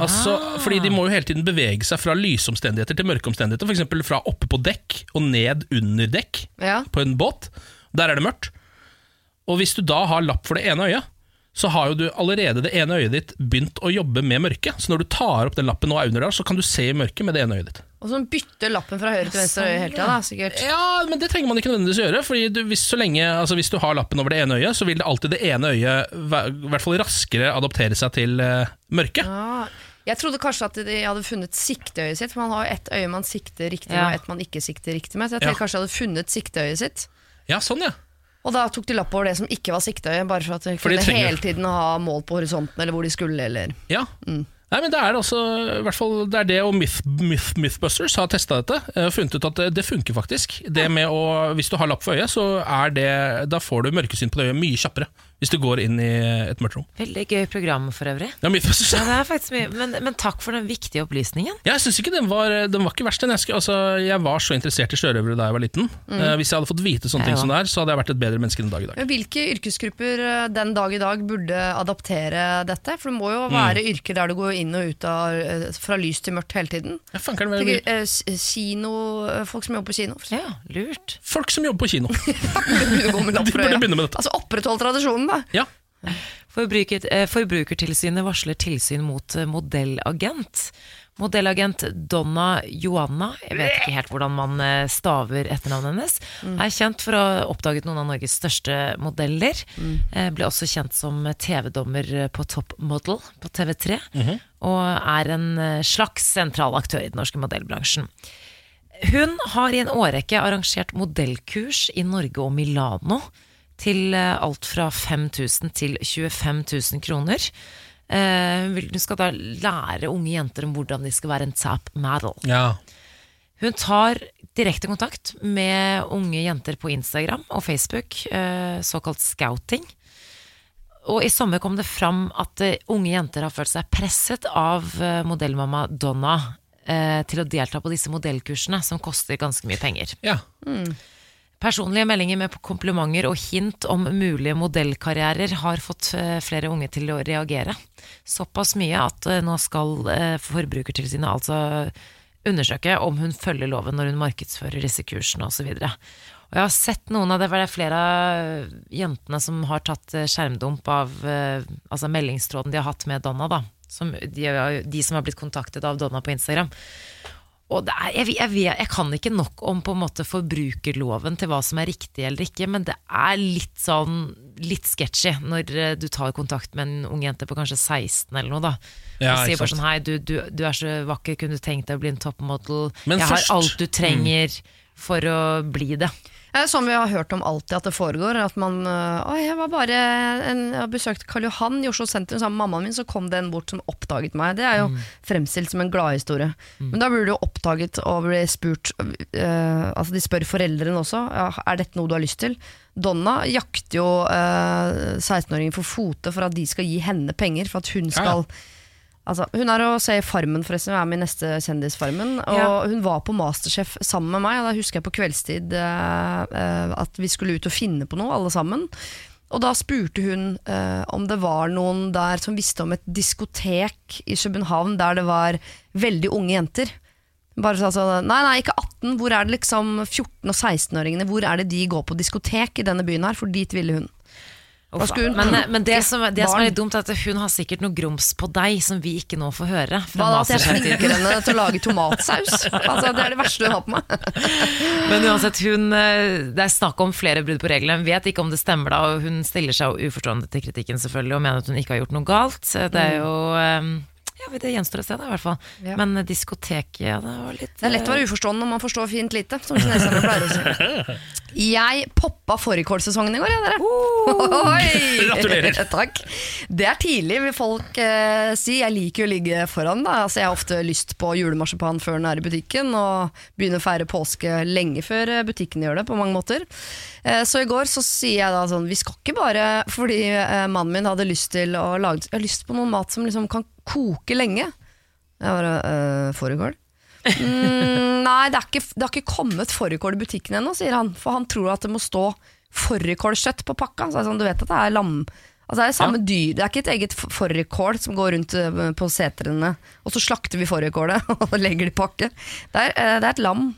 Altså, fordi De må jo hele tiden bevege seg fra lysomstendigheter til mørkeomstendigheter. F.eks. fra oppe på dekk og ned under dekk Ja. på en båt. Der er det mørkt. Og hvis du da har lapp for det ene øyet, så har jo du allerede det ene øyet ditt begynt å jobbe med mørket. Så når du tar opp den lappen nå er under der, så kan du se i mørket med det ene øyet ditt. Og så bytter lappen fra høyre til venstre øye hele tida, da, sikkert. Ja, men det trenger man ikke nødvendigvis gjøre. Fordi du, hvis, så lenge, altså hvis du har lappen over det ene øyet, så vil det alltid det ene øyet i hvert fall raskere adoptere seg til uh, mørket. Ja. jeg trodde kanskje at de hadde funnet sikteøyet sitt, for man har jo ett øye man sikter riktig Ja. med, og ett man ikke sikter riktig med. Så jeg tenkte Ja. kanskje de hadde funnet sikteøyet sitt. Ja, sånn ja. Og da tok de lapp over det som ikke var sikteøye, bare for at de kunne de hele tiden ha mål på horisonten, eller hvor de skulle, eller Ja. Nei, men Det er også, i hvert fall, det er det og Myth, Myth, Mythbusters har testa dette eh, og funnet ut at det, det funker faktisk. Det med å, Hvis du har lapp for øyet, så er det, da får du mørkesyn på det øyet mye kjappere. Hvis du går inn i et mørkt rom. Veldig gøy program for øvrig. Ja, mye, Ja, det er faktisk mye, men, men takk for den viktige opplysningen. Ja, jeg syns ikke den var, den var ikke verst. Jeg, altså, jeg var så interessert i sjørøvere da jeg var liten. Eh, hvis jeg hadde fått vite sånne ja, ting som det er, så hadde jeg vært et bedre menneske den dag i dag. Hvilke yrkesgrupper eh, den dag i dag burde adaptere dette? For det må jo være yrker der du går inn og ut av eh, fra lys til mørkt hele tiden. Ja, fanker det Tenker, eh, kino, Folk som jobber på kino. Ja, lurt. Folk som jobber på kino. De burde begynne med dette. Altså Oppretthold tradisjonen, da. Ja. Eh, Forbrukertilsynet varsler tilsyn mot eh, modellagent. Modellagent Donna Joanna, jeg vet ikke helt hvordan man eh, staver etternavnet hennes, er kjent for å ha oppdaget noen av Norges største modeller. Eh, Ble også kjent som TV-dommer på Top Model på TV3, og er en slags sentral aktør i den norske modellbransjen. Hun har i en årrekke arrangert modellkurs i Norge og Milano til eh, alt fra 5000 til 25 000 kroner. Eh, Hun skal da lære unge jenter om hvordan de skal være en tap model. ja. Hun tar direkte kontakt med unge jenter på Instagram og Facebook, eh, såkalt scouting. Og i sommer kom det fram at eh, unge jenter har følt seg presset av eh, modellmamma Donna eh, til å delta på disse modellkursene, som koster ganske mye penger. ja. Personlige meldinger med komplimenter og hint om mulige modellkarrierer har fått eh, flere unge til å reagere. Såpass mye at eh, nå skal eh, Forbrukertilsynet altså undersøke om hun følger loven når hun markedsfører disse kursene osv. Og jeg har sett noen av det, for det er flere av jentene som har tatt skjermdump av altså meldingstråden de har hatt med Donna, da. Som, de, de som har blitt kontaktet av Donna på Instagram. Er, jeg, jeg, vet- jeg kan ikke nok om på en måte forbrukerloven til hva som er riktig eller ikke, men det er litt sånn litt sketchy når eh, du tar kontakt med en ung jente på kanskje 16 eller noe. da Ja, Og sier bare sånn Hei, du, du, du er så vakker, kunne du tenkt deg å bli en toppmodell? Men Jeg først- har alt du trenger for å bli det. Det er sånn vi har hørt om alltid at det foregår. At man Å, Oi, jeg var bare en, Jeg besøkt Karl Johan i Oslo sentrum sammen med mammaen min, så kom det en bort som oppdaget meg. Det er jo fremstilt som en gladhistorie. Men da blir du jo oppdaget og blir spurt uh, Altså de spør foreldrene også. Ja, er dette noe du har lyst til? Donna jakter jo uh, 16-åringer for fote for at de skal gi henne penger, for at hun Ja, ja. Altså, hun er å se i Farmen, forresten. Hun er med i neste Kjendisfarmen. Og Ja. hun var på Masterchef sammen med meg. Og da husker jeg på kveldstid eh, eh, at vi skulle ut og finne på noe, alle sammen. Og da spurte hun eh, om det var noen der som visste om et diskotek i København der det var veldig unge jenter. Bare sa sånn, nei, nei, ikke 18. Hvor er det liksom 14- og 16-åringene? Hvor er det de går på diskotek i denne byen her? For dit ville hun. Hun Men, men det, som, det som er litt dumt, er at hun har sikkert noe grums på deg som vi ikke nå får høre. Hva da, at jeg flinker henne til å lage tomatsaus? Altså, det er det verste hun har på meg. Men uansett, hun, eh, det er snakk om flere brudd på reglene. Hun vet ikke om det stemmer, da, og hun stiller seg uforstående til kritikken selvfølgelig, og mener at hun ikke har gjort noe galt. Det er jo eh, Ja, Det gjenstår å se, da, i hvert fall. Ja. Men diskoteket ja, det var litt Det er lett å være uforstående når man forstår fint lite, som kineserne pleier å si. Jeg poppa fårikålsesongen i går, jeg, dere. Oi! Gratulerer. Takk. Det er tidlig, vil folk eh, si. Jeg liker jo å ligge foran. Da. Altså, jeg har ofte lyst på julemarsipan før den er i butikken, og begynner å feire påske lenge før eh, butikken gjør det, på mange måter. Eh, så i går så sier jeg da sånn Vi skal ikke bare fordi eh, mannen min hadde lyst til å lage Jeg har lyst på noe mat som liksom kan koke lenge. Jeg bare øh, Fårikål? Mm, nei, det, er ikke, det har ikke kommet fårikål i butikken ennå, sier han. For han tror at det må stå fårikålkjøtt på pakka. Så sånn, du vet at det er lam... Altså det er samme dyr, det er ikke et eget fårikål som går rundt på setrene, og så slakter vi fårikålet og legger det i pakke. Det er, det er et lam.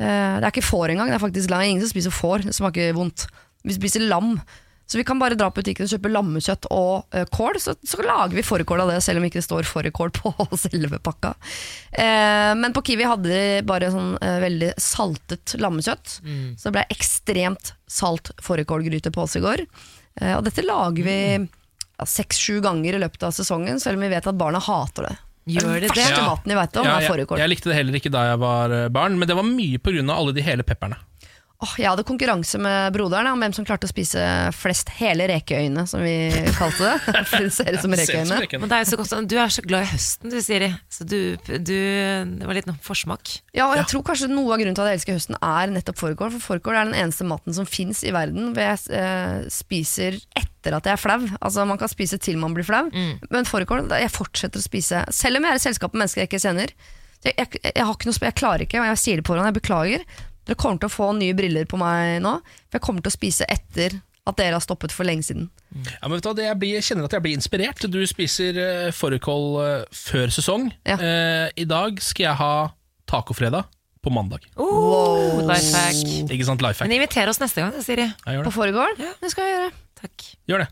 Eh, Det er ikke får engang, det er faktisk lam. Ingen som spiser får, det smaker vondt. Vi spiser lam. Så vi kan bare dra på butikken og kjøpe lammekjøtt og uh, kål, så, så lager vi fårikål av det, selv om ikke det står fårikål på selve pakka. Uh, men på Kiwi hadde de bare sånn uh, veldig saltet lammekjøtt, så det ble ekstremt salt fårikålgryte på oss i går. Og dette lager vi ja, seks-sju ganger i løpet av sesongen, selv om vi vet at barna hater det. Gjør det det? Ja. maten jeg, vet om, Ja, jeg, jeg likte det heller ikke da jeg var eh, barn, men det var mye pga. alle de hele pepperne. Åh, jeg hadde konkurranse med broderen om hvem som klarte å spise flest hele rekeøyne, som vi kalte det. Det ser ut som rekeøyne. Men det er så godt, Du er så glad i høsten, du, Siri. Så du, du Det var litt noe forsmak. Ja, og jeg tror kanskje noe av grunnen til at jeg elsker høsten er nettopp fårikål. For fårikål er den eneste maten som fins i verden hvor jeg eh, spiser etter at jeg er flau. Altså Man kan spise til man blir flau, men fårikål Jeg fortsetter å spise selv om jeg er i selskap med mennesker jeg ikke kjenner. Jeg, jeg, jeg, har ikke noe, jeg klarer ikke, og jeg sier det på hverandre, jeg beklager. Dere kommer til å få nye briller på meg nå, for jeg kommer til å spise etter at dere har stoppet for lenge siden. Ja, men vet du jeg, blir, jeg kjenner at jeg blir inspirert. Du spiser uh, fårikål uh, før sesong. Ja. Uh, I dag skal jeg ha tacofredag på mandag. Oh, life hack. Ikke sant, life hack. Men inviter oss neste gang, Siri. På det. fårikål? Ja. Det skal jeg gjøre. Takk. Gjør det.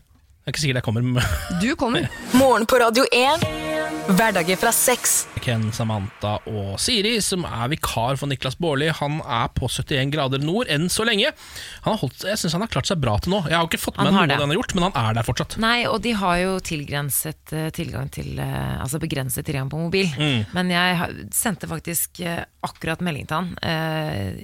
Er ikke sikkert jeg kommer med Du kommer. Morgen på Radio 1. Hverdager fra seks. Ken, Samantha og Siri, som er vikar for Niklas Baarli. Han er på 71 grader nord enn så lenge. Han har holdt, jeg syns han har klart seg bra til nå. Jeg har ikke fått med Han noe det. han har gjort, men han er der fortsatt. Nei, og de har jo tilgrenset eh, tilgang til eh, Altså begrenset tilgang på mobil. Mm. Men jeg sendte faktisk eh, akkurat melding til han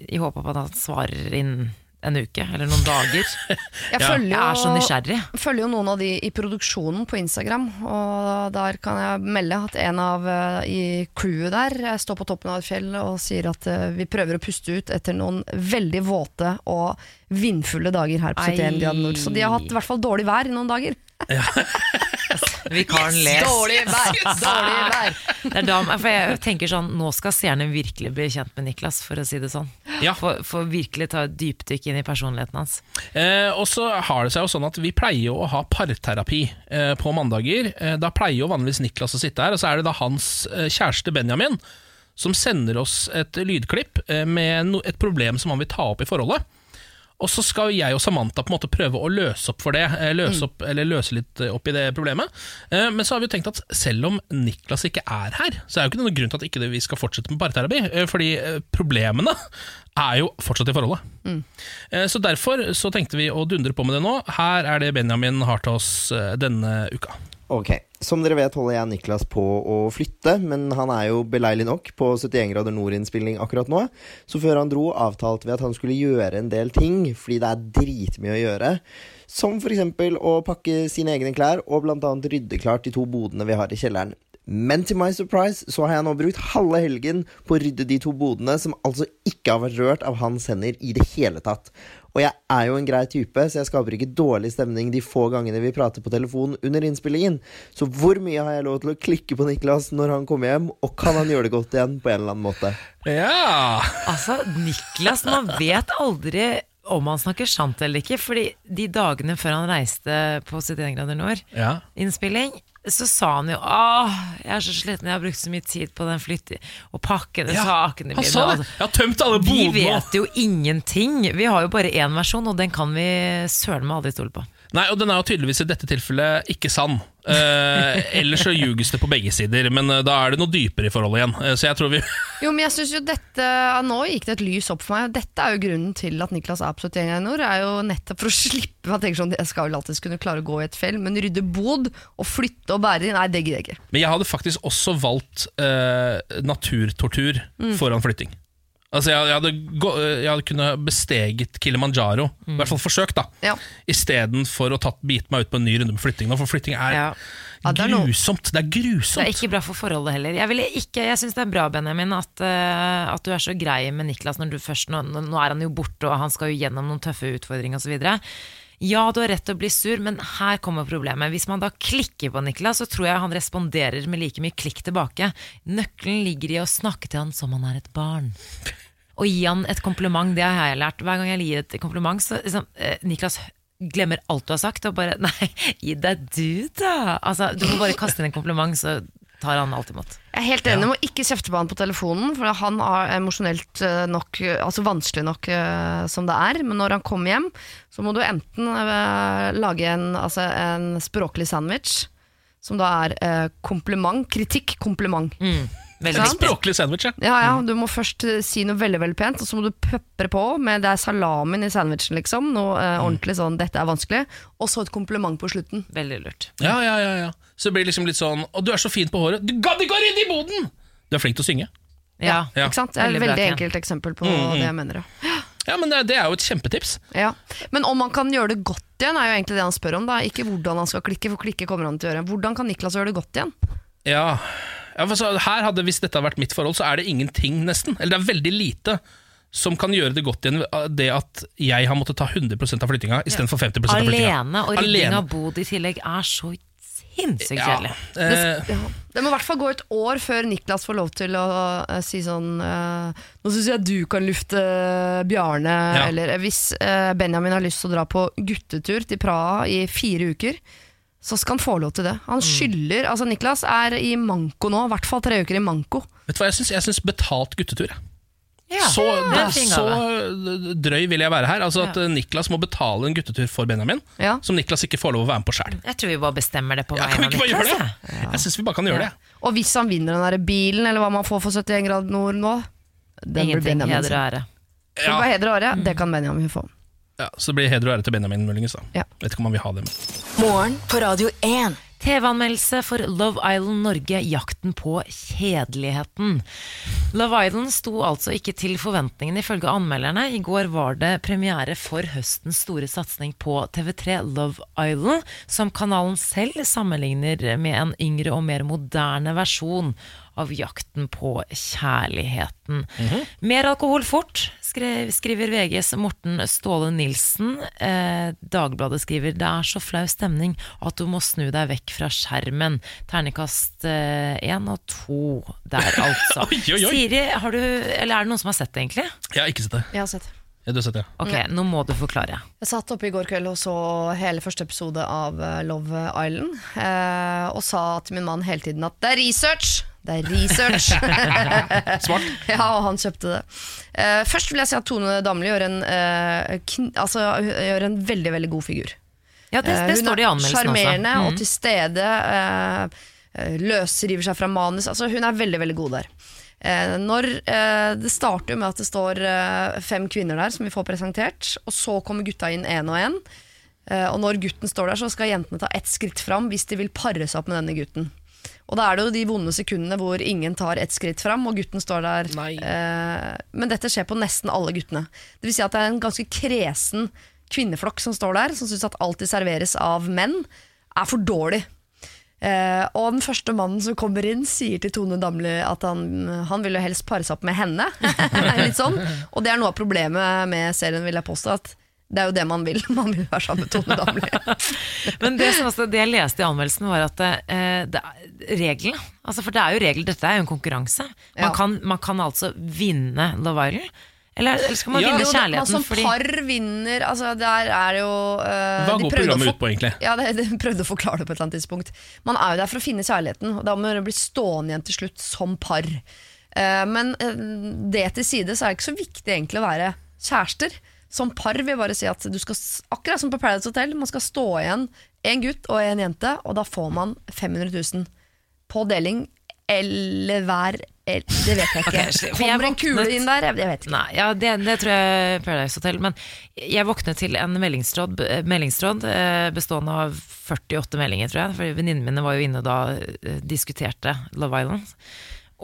i håp om at han svarer innen en uke eller noen dager. Jeg Ja. følger Jeg er så nysgjerrig. Jeg følger jo noen av de i produksjonen på Instagram, og der kan jeg melde at en av eh, i crewet der eh, står på toppen av et fjell og sier at eh, vi prøver å puste ut etter noen veldig våte og vindfulle dager her på 71 grader nord. Så de har hatt i hvert fall dårlig vær i noen dager. Vikaren les. Dårlig vær! Dårlig vær! Det er da, for jeg tenker sånn, Nå skal seerne virkelig bli kjent med Niklas, for å si det sånn. Ja. For, for virkelig ta et dypdykk inn i personligheten hans. Eh, og så har det seg jo sånn at Vi pleier jo å ha parterapi eh, på mandager. Eh, da pleier jo vanligvis Niklas å sitte her, og så er det da hans eh, kjæreste Benjamin som sender oss et lydklipp eh, med no et problem som han vil ta opp i forholdet. Og så skal jeg og Samantha på en måte prøve å løse opp for det. eh, Løse, opp, eller løse litt eh, opp i det problemet. Eh, Men så har vi jo tenkt at selv om Niklas ikke er her, så er jo ikke det noen grunn til at ikke det- vi skal fortsette med parterapi. Fordi problemene er jo fortsatt i forholdet. Mm. Så derfor så tenkte vi å dundre på med det nå. Her er det Benjamin har til oss denne uka. Ok, Som dere vet holder jeg Niklas på å flytte, men han er jo beleilig nok på 71 grader nord-innspilling akkurat nå. Så før han dro, avtalte vi at han skulle gjøre en del ting, fordi det er dritmye å gjøre. Som f.eks. å pakke sine egne klær, og bl.a. rydde klart de to bodene vi har i kjelleren. Men til my surprise så har jeg nå brukt halve helgen på å rydde de to bodene som altså ikke har vært rørt av hans hender i det hele tatt. Og jeg er jo en grei type, så jeg skaper ikke dårlig stemning de få gangene vi prater på telefon under innspillingen. Så hvor mye har jeg lov til å klikke på Niklas når han kommer hjem, og kan han gjøre det godt igjen på en eller annen måte? Ja! Altså, Niklas, man vet aldri om han snakker sant eller ikke, fordi de dagene før han reiste på 71 grader nord, ja. innspilling, så sa han jo Åh, jeg er så sliten, jeg har brukt så mye tid på den flytte og pakkene, Ja, sakene Han mine. sa det! Jeg har tømt alle bodene! Vi vet jo ingenting. Vi har jo bare én versjon, og den kan vi søren meg aldri stole på. Nei, og den er jo tydeligvis i dette tilfellet ikke sann. Eh, ellers så ljuges det på begge sider, men eh, da er det noe dypere i forholdet igjen. Eh, så jeg tror vi Jo, men jeg synes jo dette Nå gikk det et lys opp for meg. Dette er jo grunnen til at Niklas er på 71 i nord. Er jo nettopp for å slippe Man tenker sånn, Jeg skal vel alltid kunne klare å gå i et fjell, men rydde bod og flytte og bære inn, nei, det gidder jeg ikke. Men jeg hadde faktisk også valgt eh, naturtortur foran flytting. Altså jeg, jeg, hadde gå, jeg hadde kunnet besteget Kilimanjaro, i hvert fall forsøkt, da. Ja. Istedenfor å tatt, bite meg ut på en ny runde med flytting. For flytting er Ja. Ja, det er grusomt. Det er Det er ikke bra for forholdet heller. Jeg, ikke, jeg syns det er bra, Benjamin, at, uh, at du er så grei med Niklas når du først nå nå er han jo borte, og han skal jo gjennom noen tøffe utfordringer osv. Ja, du har rett til å bli sur, men her kommer problemet. Hvis man da klikker på Niklas, så tror jeg han responderer med like mye klikk tilbake. Nøkkelen ligger i å snakke til han som han er et barn. Og gi han et kompliment, det har jeg lært. Hver gang jeg gir et kompliment, så liksom, eh, Niklas glemmer alt du har sagt, og bare Nei, gi deg du, da! Altså, du må bare kaste inn en kompliment, så tar han alltid imot. Jeg er helt enig med å ikke kjefte på han på telefonen, for han er emosjonelt eh, nok, eh, altså vanskelig nok eh, som det er. Men når han kommer hjem, så må du enten lage en, altså en språklig sandwich, som da er kompliment, kritikk, kompliment. Veldig Sant? Språklig sandwich, ja. Ja, ja, Du må først eh, si noe veldig veldig pent, og så må du pepre på med det er salamen i sandwichen, liksom. Noe eh, ordentlig sånn 'dette er vanskelig', og så et kompliment på slutten. Veldig lurt. Ja, ja, ja, ja. Så det blir liksom litt sånn Å, du er så fin på håret. Du gadd ikke å rydde i boden! Du er flink til å synge. Ja. Ja. Ikke sant? Det er et veldig Ken. enkelt eksempel på det jeg mener. Ja. Ja, men det, det er jo et kjempetips. Ja. Men om han kan gjøre det godt igjen, er jo egentlig det han spør om. Da. Ikke hvordan han skal klikke, for klikke kommer han til å gjøre. Hvordan kan Niklas gjøre det godt igjen? Ja, ja for så, her hadde, Hvis dette hadde vært mitt forhold, så er det ingenting, nesten. Eller det er veldig lite som kan gjøre det godt igjen. Det at jeg har måttet ta 100% av flyttinga istedenfor 50 av flyttinga. Alene, og rydding Alene. av bod i tillegg er så sinnssykt Ja, eh, Ja. Det må i hvert fall gå et år før Niklas får lov til å eh, si sånn uh, Nå syns jeg du kan lufte Bjarne. Ja. Eller eh, hvis uh, Benjamin har lyst til å dra på guttetur til Praha i fire uker, så skal han få lov til det. Han skylder Altså Niklas er i manko nå, i hvert fall tre uker i manko. vet du hva jeg syns? Jeg betalt guttetur. jeg. Ja, så, ja, så drøy vil jeg være her. Altså At Ja. eh, Niklas må betale en guttetur for Benjamin, Ja. som Niklas ikke får lov å være med på sjøl. Jeg tror vi bare bestemmer det på Ja, vegne av ikke bare gjøre Niklas. det? jeg. synes syns vi bare kan gjøre det. Og hvis han vinner den der bilen, eller hva man får for 71 grader nord nå den blir Ingenting Benjamin heder sin. og ære. Ja. heder og ære, det kan Benjamin få. Ja, så det blir heder og ære til Benjamin, muligens. da Ja. Vet ikke om han vil ha det. Morgen på Radio 1. TV-anmeldelse for Love Island Norge, jakten på kjedeligheten. Love Island sto altså ikke til forventningene ifølge anmelderne. I går var det premiere for høstens store satsing på TV3 Love Island, som kanalen selv sammenligner med en yngre og mer moderne versjon av jakten på kjærligheten. Mer alkohol fort, skrev, skriver VGs Morten Ståle Nilsen. Eh, Dagbladet skriver det er så flau stemning at du må snu deg vekk fra skjermen. Ternekast én og to der, altså. Oi, oi, oi. Siri, har du, eller er det noen som har sett det, egentlig? Jeg har ikke sett det. Jeg har sett Ja, du har sett det. Ok, nå må du forklare. Jeg satt oppe i går kveld og så hele første episode av eh, Love Island. Eh, og sa til min mann hele tiden at det er research! Det er research! Smart. ja, og han kjøpte det. Uh, først vil jeg si at Tone Damli gjør en, uh, altså, gjør en veldig veldig god figur. Ja, det, Eh, det står det i er anmeldelsen også. Hun Sjarmerende Mm. og til stede. Eh, løsriver seg fra manus. Altså, hun er veldig veldig god der. Når, det starter med at det står fem kvinner der som vi får presentert, og så kommer gutta inn én og én. Og når gutten står der, så skal jentene ta ett skritt fram hvis de vil pare seg opp med denne gutten. Og da er det jo de vonde sekundene hvor ingen tar ett skritt fram, og gutten står der. Eh, men dette skjer på nesten alle guttene. Det vil si at det er en ganske kresen kvinneflokk som står der, som syns at alt de serveres av menn, er for dårlig. Eh, og den første mannen som kommer inn, sier til Tone Damli at han, han vil jo helst pare seg opp med henne. Litt sånn. Og det er noe av problemet med serien, vil jeg påstå. At det er jo det man vil. Man vil være sammen med Tone Damli. Men det, som også, det jeg leste i anmeldelsen, var at eh, det reglene altså For det er jo regler, dette er jo en konkurranse. Ja. Man, kan, man kan altså vinne Love Island. Eller, eller skal man Ja, vinne Jo, man kjærligheten? som fordi par vinner altså Der er jo uh, Hva går programmet ut på, egentlig? Ja, det, de prøvde å forklare det på et eller annet tidspunkt. Man er jo der for å finne kjærligheten, og da må man bli stående igjen til slutt som par. Uh, men uh, det til side, så er det ikke så viktig egentlig å være kjærester. Som par vil jeg bare si at du skal, akkurat som på Paradise Hotel, man skal stå igjen en gutt og en jente, og da får man 500 000 på deling, eller hver Det vet jeg ikke. Okay, Kommer en kule inn der? Jeg, vet ikke. Nei, ja, det, det tror jeg Paradise Hotel. Men jeg våknet til en meldingstråd, eh, meldingstråd eh, bestående av 48 meldinger, tror jeg. For venninnene mine var jo inne da eh, diskuterte Love Island.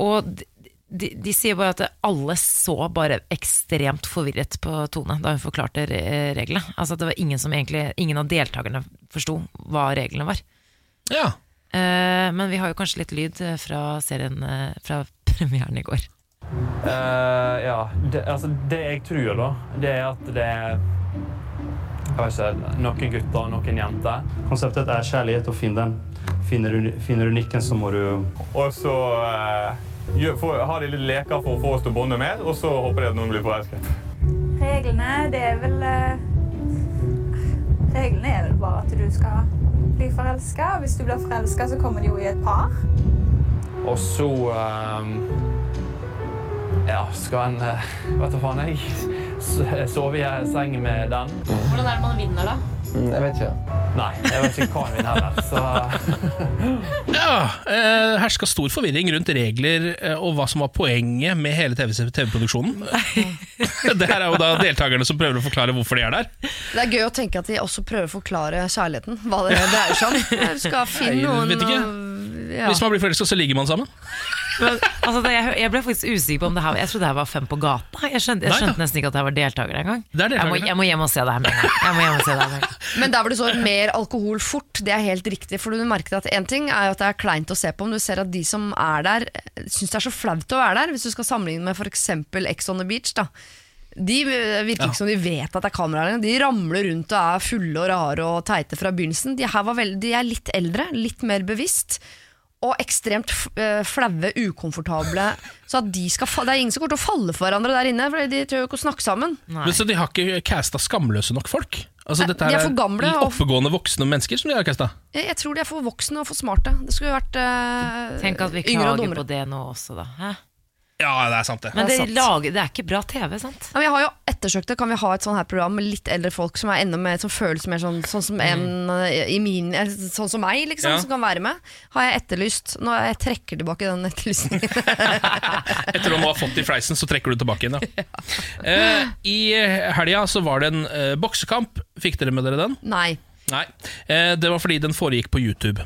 Og de, de, sier bare at alle så bare ekstremt forvirret på Tone da hun forklarte reglene. Altså at det var ingen som egentlig Ingen av deltakerne forsto hva reglene var. Ja. Eh, men vi har jo kanskje litt lyd fra serien eh, fra premieren i går. Uh, ja, det, altså det jeg tror da, det er at det er jeg vet ikke, noen gutter og noen jenter. Konseptet er kjærlighet, og finn den. Finner du, finner du nikken, så må du Og så får, har de litt leker for å få oss til å bonde mer, og så håper de at noen blir forelsket. Reglene, det er vel eh, Reglene er vel bare at du skal bli forelska. Hvis du blir forelska, så kommer de jo i et par. Og så eh, Ja, skal en eh, Vet du faen, jeg sover sove i seng med den? Hvordan er det man vinner, da? Jeg vet ikke. Nei, jeg vet ikke hva han vil heller. Så Ja, eh, herska stor forvirring rundt regler eh, og hva som var poenget med hele TV-produksjonen. det her er jo da deltakerne som prøver å forklare hvorfor de er der. Det er gøy å tenke at de også prøver å forklare kjærligheten. Hva det dreier seg om. Skal finne noen ja. Hvis man blir forelska, så ligger man sammen. Men, altså, det, jeg, jeg ble faktisk usikker på om det her Jeg trodde det her var Fem på gata. Jeg skjønte, jeg skjønte nesten ikke at jeg var deltaker engang. Jeg må, jeg må hjem og se det her med en gang. Men der hvor det står mer alkohol fort, det er helt riktig. For du merket at en ting er at det er kleint å se på, men du ser at de som er der, syns det er så flaut å være der. Hvis du skal sammenligne med f.eks. Ex on the Beach. da de eh, virker ikke som de vet at det er kameraer. De ramler rundt og er fulle og rare og teite fra begynnelsen. De her var veldig, de er litt eldre, litt mer bevisst. Og ekstremt eh, flaue, ukomfortable. Så at de skal fa Det er ingen som kommer til å falle for hverandre der inne, for de tør jo ikke å snakke sammen. Men så de har ikke casta skamløse nok folk? Altså, Nei, dette de er for gamle, og- oppegående voksne mennesker som de har casta? Jeg, jeg tror de er for voksne og for smarte. Det skulle jo vært eh, Tenk at vi klager på det nå også, da. Hæ? Ja, det er sant, det. Men Det det, er sant. lager, det er ikke bra TV, sant? Ja, men jeg har jo ettersøkt det. Kan vi ha et sånt her program med litt eldre folk som er enda mer Som føles mer sånn, sånn som en eh, i min eh, Sånn som meg, liksom, Ja. som kan være med. Har jeg etterlyst. Nå jeg trekker tilbake den etterlysningen. Etter å ha fått i fleisen, så trekker du tilbake igjen, ja. uh, I helga så var det en uh, boksekamp. Fikk dere med dere den? Nei. Nei. Uh, det var fordi den foregikk på YouTube.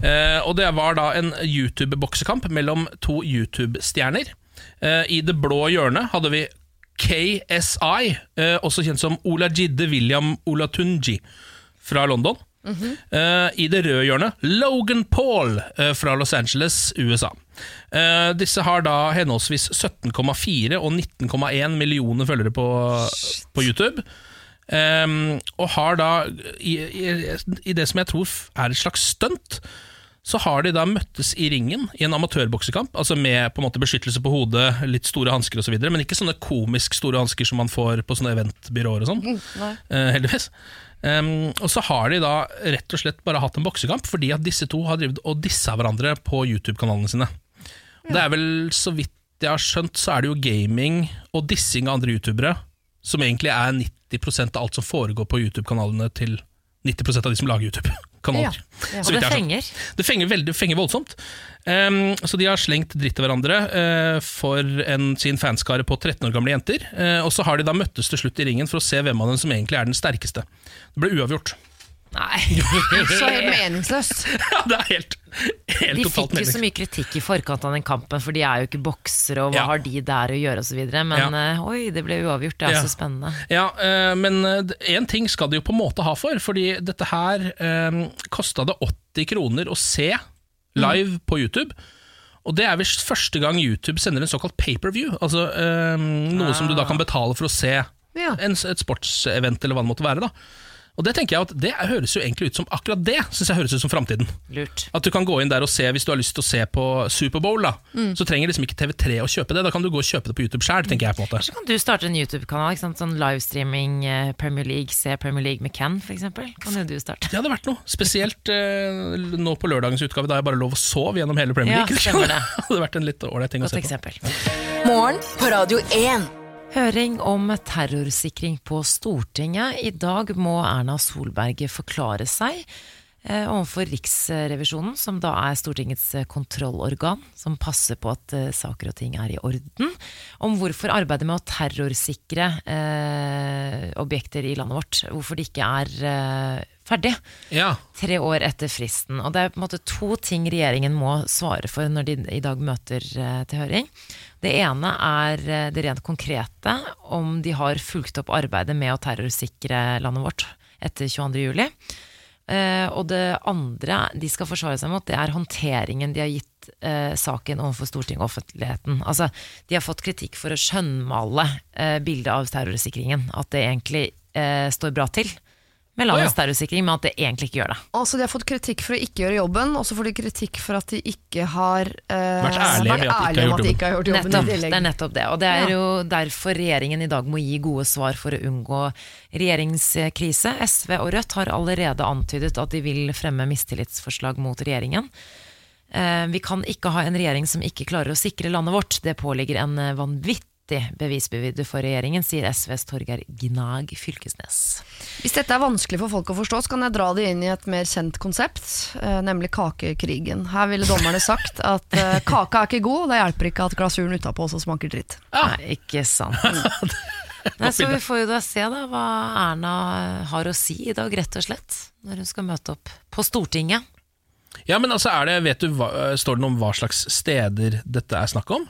Eh, og det var da en YouTube-boksekamp mellom to YouTube-stjerner. Eh, I det blå hjørnet hadde vi KSI, eh, også kjent som Olajide William Olatunji fra London. Eh, I det røde hjørnet Logan Paul uh, fra Los Angeles, USA. Uh, disse har da henholdsvis 17,4 og 19,1 millioner følgere på, på YouTube. Um, og har da, i, i, i det som jeg tror er et slags stunt, så har de da møttes i ringen i en amatørboksekamp, altså med på en måte beskyttelse på hodet, litt store hansker osv., men ikke sånne komisk store hansker som man får på sånne eventbyråer og sånn, uh, heldigvis. Um, og så har de da rett og slett bare hatt en boksekamp, fordi at disse to har drevet og dissa hverandre på YouTube-kanalene sine. Det er vel, så vidt jeg har skjønt, så er det jo gaming og dissing av andre youtubere som egentlig er 90 av alt som foregår på YouTube-kanalene til 90% av de som lager YouTube-kanaler. Ja, ja. Og det fenger. Det fenger veldig, fenger voldsomt. Um, så de har slengt dritt til hverandre uh, for en, sin fanskare på 13 år gamle jenter. Uh, og så har de da møttes til slutt i ringen for å se hvem av dem som egentlig er den sterkeste. Det ble uavgjort. Nei. Så helt meningsløst. Ja, det er helt, helt De totalt fikk jo så mye kritikk i forkant av den kampen, for de er jo ikke boksere, og hva Ja. har de der å gjøre, osv. Men Ja. eh, oi, det ble uavgjort. Det er Ja. så spennende. Ja, uh, men én ting skal de jo på en måte ha for, fordi dette her eh, kosta det 80 kroner å se live på YouTube. Og det er visst første gang YouTube sender en såkalt pay-per-view. Altså eh, noe som du da kan betale for å se Ja. en, et sportsevent, eller hva det måtte være. da Og det tenker jeg at det høres jo egentlig ut som akkurat det Synes jeg høres ut som framtiden. At du kan gå inn der og se hvis du har lyst til å se på Superbowl. da Så trenger liksom ikke TV3 å kjøpe det. Da kan du gå og kjøpe det på YouTube sjøl, tenker jeg på en måte. Så kan du starte en YouTube-kanal, ikke sant? sånn livestreaming eh, Premier League, se Premier League med Ken, f.eks. Kan jo du starte. Det hadde vært noe. Spesielt eh, nå på lørdagens utgave, da jeg bare lov å sove gjennom hele Premier League. Ja, det. hadde vært en litt ålreit ting å Godt se på. eksempel. Morgen på Radio 1. Høring om terrorsikring på Stortinget. I dag må Erna Solberg forklare seg overfor Riksrevisjonen, som da er Stortingets eh, kontrollorgan, som passer på at eh, saker og ting er i orden, om hvorfor arbeidet med å terrorsikre eh, objekter i landet vårt, hvorfor det ikke er eh, ferdig Ja. tre år etter fristen. Og det er på en måte to ting regjeringen må svare for når de i dag møter eh, til høring. Det ene er eh, det rent konkrete, om de har fulgt opp arbeidet med å terrorsikre landet vårt etter 22. juli. Eh, og det andre de skal forsvare seg mot, det er håndteringen de har gitt eh, saken overfor Stortinget og offentligheten. Altså, de har fått kritikk for å skjønnmale eh, bildet av terrorsikringen. At det egentlig står bra til med landets oh, ja. terrorsikring, men at det egentlig ikke gjør det. Altså, de har fått kritikk for å ikke gjøre jobben, og så får de kritikk for at de ikke har eh, Vært ærlige med at de ikke har ærlige om gjort at de ikke har gjort jobben. Nettopp, det er nettopp det. Og det er Ja. jo derfor regjeringen i dag må gi gode svar for å unngå regjeringskrise. SV og Rødt har allerede antydet at de vil fremme mistillitsforslag mot regjeringen. Eh, Vi kan ikke ha en regjering som ikke klarer å sikre landet vårt. Det påligger en eh, vanvittig bevisbyrde for regjeringen, sier SVs Torgeir Gnag Fylkesnes. Hvis dette er vanskelig for folk å forstå, så kan jeg dra det inn i et mer kjent konsept, eh, nemlig kakekrigen. Her ville dommerne sagt at eh, kaka er ikke god, og det hjelper ikke at glasuren utapå også smaker dritt. Nei, ikke sant. Nei, så vi får jo da se da hva Erna har å si i dag, rett og slett. Når hun skal møte opp på Stortinget. ja, men altså, er det, vet du, hva, Står det noe om hva slags steder dette er snakk om?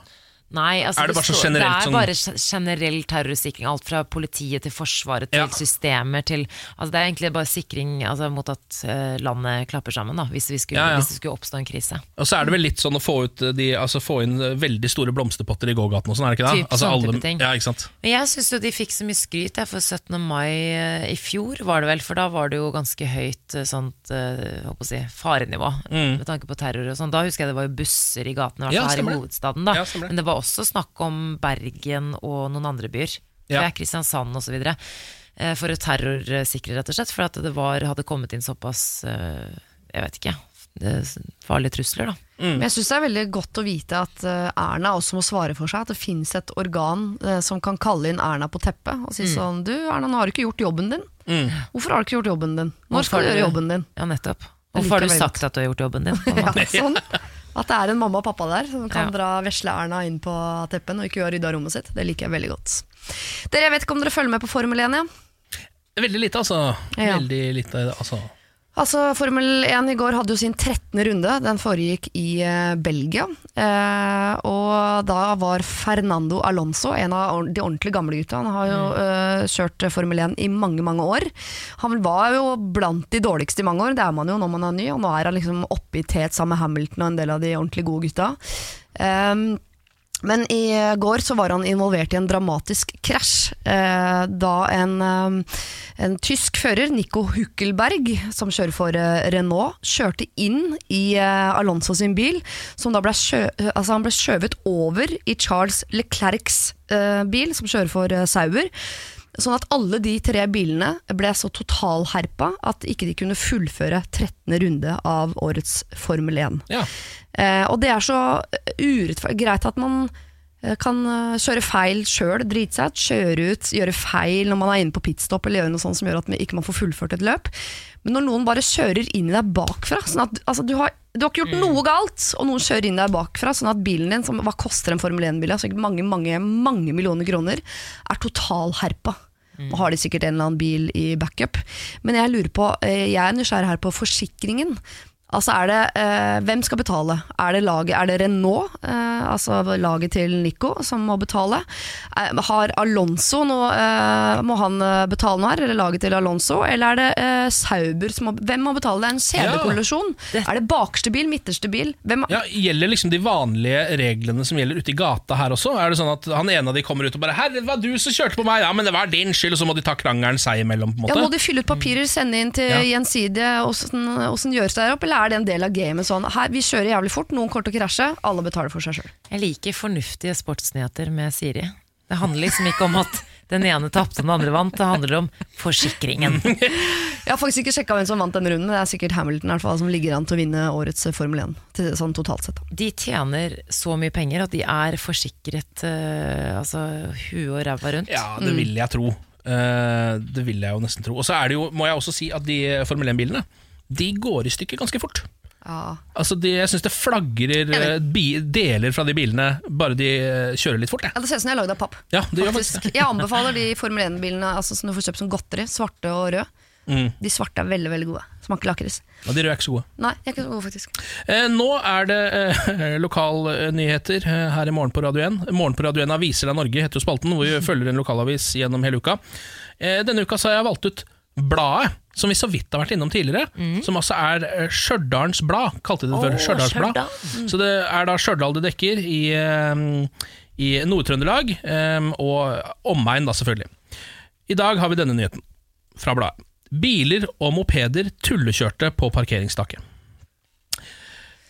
Nei, altså Er det bare så generelt det er sånn- bare generell terrorsikring. Alt fra politiet til Forsvaret til Ja. systemer til altså Det er egentlig bare sikring altså, mot at eh, landet klapper sammen, da, hvis, vi skulle, Ja, ja. hvis det skulle oppstå en krise. Og så er det vel litt sånn å få, ut de, altså få inn veldig store blomsterpotter i gågaten og sånn, er det ikke det? Typ sånn type ting. Men jeg syns jo de fikk så mye skryt jeg, for 17. mai eh, i fjor, var det vel. For da var det jo ganske høyt eh, sånt si, farenivå med tanke på terror og sånn. Da husker jeg det var jo busser i gatene, i hvert Mm. Fall her i hovedstaden. da Ja. Men det var også snakk om Bergen og noen andre byer. Ja. Det er Kristiansand osv. For å terrorsikre, rett og slett. For at det var, hadde kommet inn såpass eh, Jeg vet ikke. er Farlige trusler, da. Men jeg syns det er veldig godt å vite at eh, Erna også må svare for seg. At det finnes et organ eh, som kan kalle inn Erna på teppet og Mm. si sånn Du Erna, nå har du ikke gjort jobben din. Hvorfor har du ikke gjort jobben din? Når skal du- gjøre jobben din? Ja, nettopp. Hvorfor har du sagt at du har gjort jobben din? Ja, sånn. At det er en mamma og pappa der som kan Ja. dra vesle Erna inn på teppen og ikke har rydda rommet sitt. Det liker jeg veldig godt. Dere, jeg vet ikke om dere følger med på Formel 1? Ja? Veldig lite, altså. Ja. Veldig lite, altså. Altså, Formel 1 i går hadde jo sin 13. runde. Den foregikk i eh, Belgia. Eh, og da var Fernando Alonso en av de ordentlig gamle gutta. Han har jo eh, kjørt Formel 1 i mange, mange år. Han var jo blant de dårligste i mange år, det er man jo når man er ny, og nå er han liksom oppe i tet sammen med Hamilton og en del av de ordentlig gode gutta. Um, men i går så var han involvert i en dramatisk krasj eh, da en, eh, en tysk fører, Nico Huckelberg, som kjører for eh, Renault, kjørte inn i eh, Alonso sin bil, som da ble, sjø, altså han ble skjøvet over i Charles Leclercs eh, bil, som kjører for eh, Sauber. Sånn at alle de tre bilene ble så totalherpa at ikke de kunne fullføre 13. runde av årets Formel 1. Ja. Eh, og det er så urettferdig greit at man eh, kan eh, kjøre feil sjøl, drite seg ut, kjøre ut, gjøre feil når man er inne på pitstop eller gjøre noe sånt som gjør at man ikke får fullført et løp. Men når noen bare kjører inn i deg bakfra sånn at, altså, du, har, du har ikke gjort noe galt, og noen kjører inn i deg bakfra, sånn at bilen din, som hva koster en Formel 1-bil, altså mange, mange, mange millioner kroner, er totalherpa. Og har de sikkert en eller annen bil i backup. Men jeg lurer på, eh, jeg er nysgjerrig her på forsikringen. Altså er det, eh, Hvem skal betale? Er det, laget, er det Renault, eh, altså laget til Nico, som må betale? Eh, har Alonso noe, eh, Må han eh, betale noe her, eller laget til Alonso? Eller er det eh, Sauber som må Hvem må betale? Det er en CD-kollisjon. Er det bakerste bil, midterste bil? Hvem, Ja, Gjelder liksom de vanlige reglene som gjelder ute i gata her også? Er det sånn at han ene av de kommer ut og bare 'Herre, det var du som kjørte på meg!' Ja, men det var din skyld, og så må de ta krangelen seg imellom, på en måte. Ja. Må de fylle ut papirer, sende inn til Ja. gjensidige, åssen gjøres det der oppe? Eller er det en del av gamet sånn her, vi kjører jævlig fort, noen kommer til å krasje, alle betaler for seg sjøl. Jeg liker fornuftige sportsnyheter med Siri. Det handler liksom ikke om at den ene tapte, den andre vant. Det handler om forsikringen. Jeg har faktisk ikke sjekka hvem som vant denne runden, det er sikkert Hamilton i hvert fall, som ligger an til å vinne årets Formel 1. Til, sånn totalt sett. De tjener så mye penger at de er forsikret uh, altså huet og ræva rundt. Ja, det vil jeg tro. Uh, det vil jeg jo nesten tro. Og så er det jo, må jeg også si at de Formel 1-bilene De går i stykker ganske fort. Ja. Altså de, Jeg syns det flagrer eh, bi, deler fra de bilene bare de eh, kjører litt fort. Jeg. Ja, Det ser ut som de er lagd av papp. Ja. Jeg anbefaler de Formel 1-bilene altså, som du får kjøpt som godteri, svarte og røde. Mm. De svarte er veldig veldig gode. Smaker lakris. Ja, de røde er ikke så gode. Nei, de er ikke så gode, faktisk. Eh, nå er det eh, lokalnyheter eh, her i Morgen på Radio 1. Morgen på Radio 1 Aviser av Norge heter jo spalten, hvor vi følger en lokalavis gjennom hele uka. Eh, denne uka så har jeg valgt ut Bladet, som vi så vidt har vært innom tidligere. Som altså er Stjørdals Blad, kalte de det før. Åh, Stjørdals Blad. Mm. Så det er da Stjørdal det dekker, i, eh, i Nord-Trøndelag, eh, og omegn, da selvfølgelig. I dag har vi denne nyheten fra bladet. Biler og mopeder tullekjørte på parkeringstaket.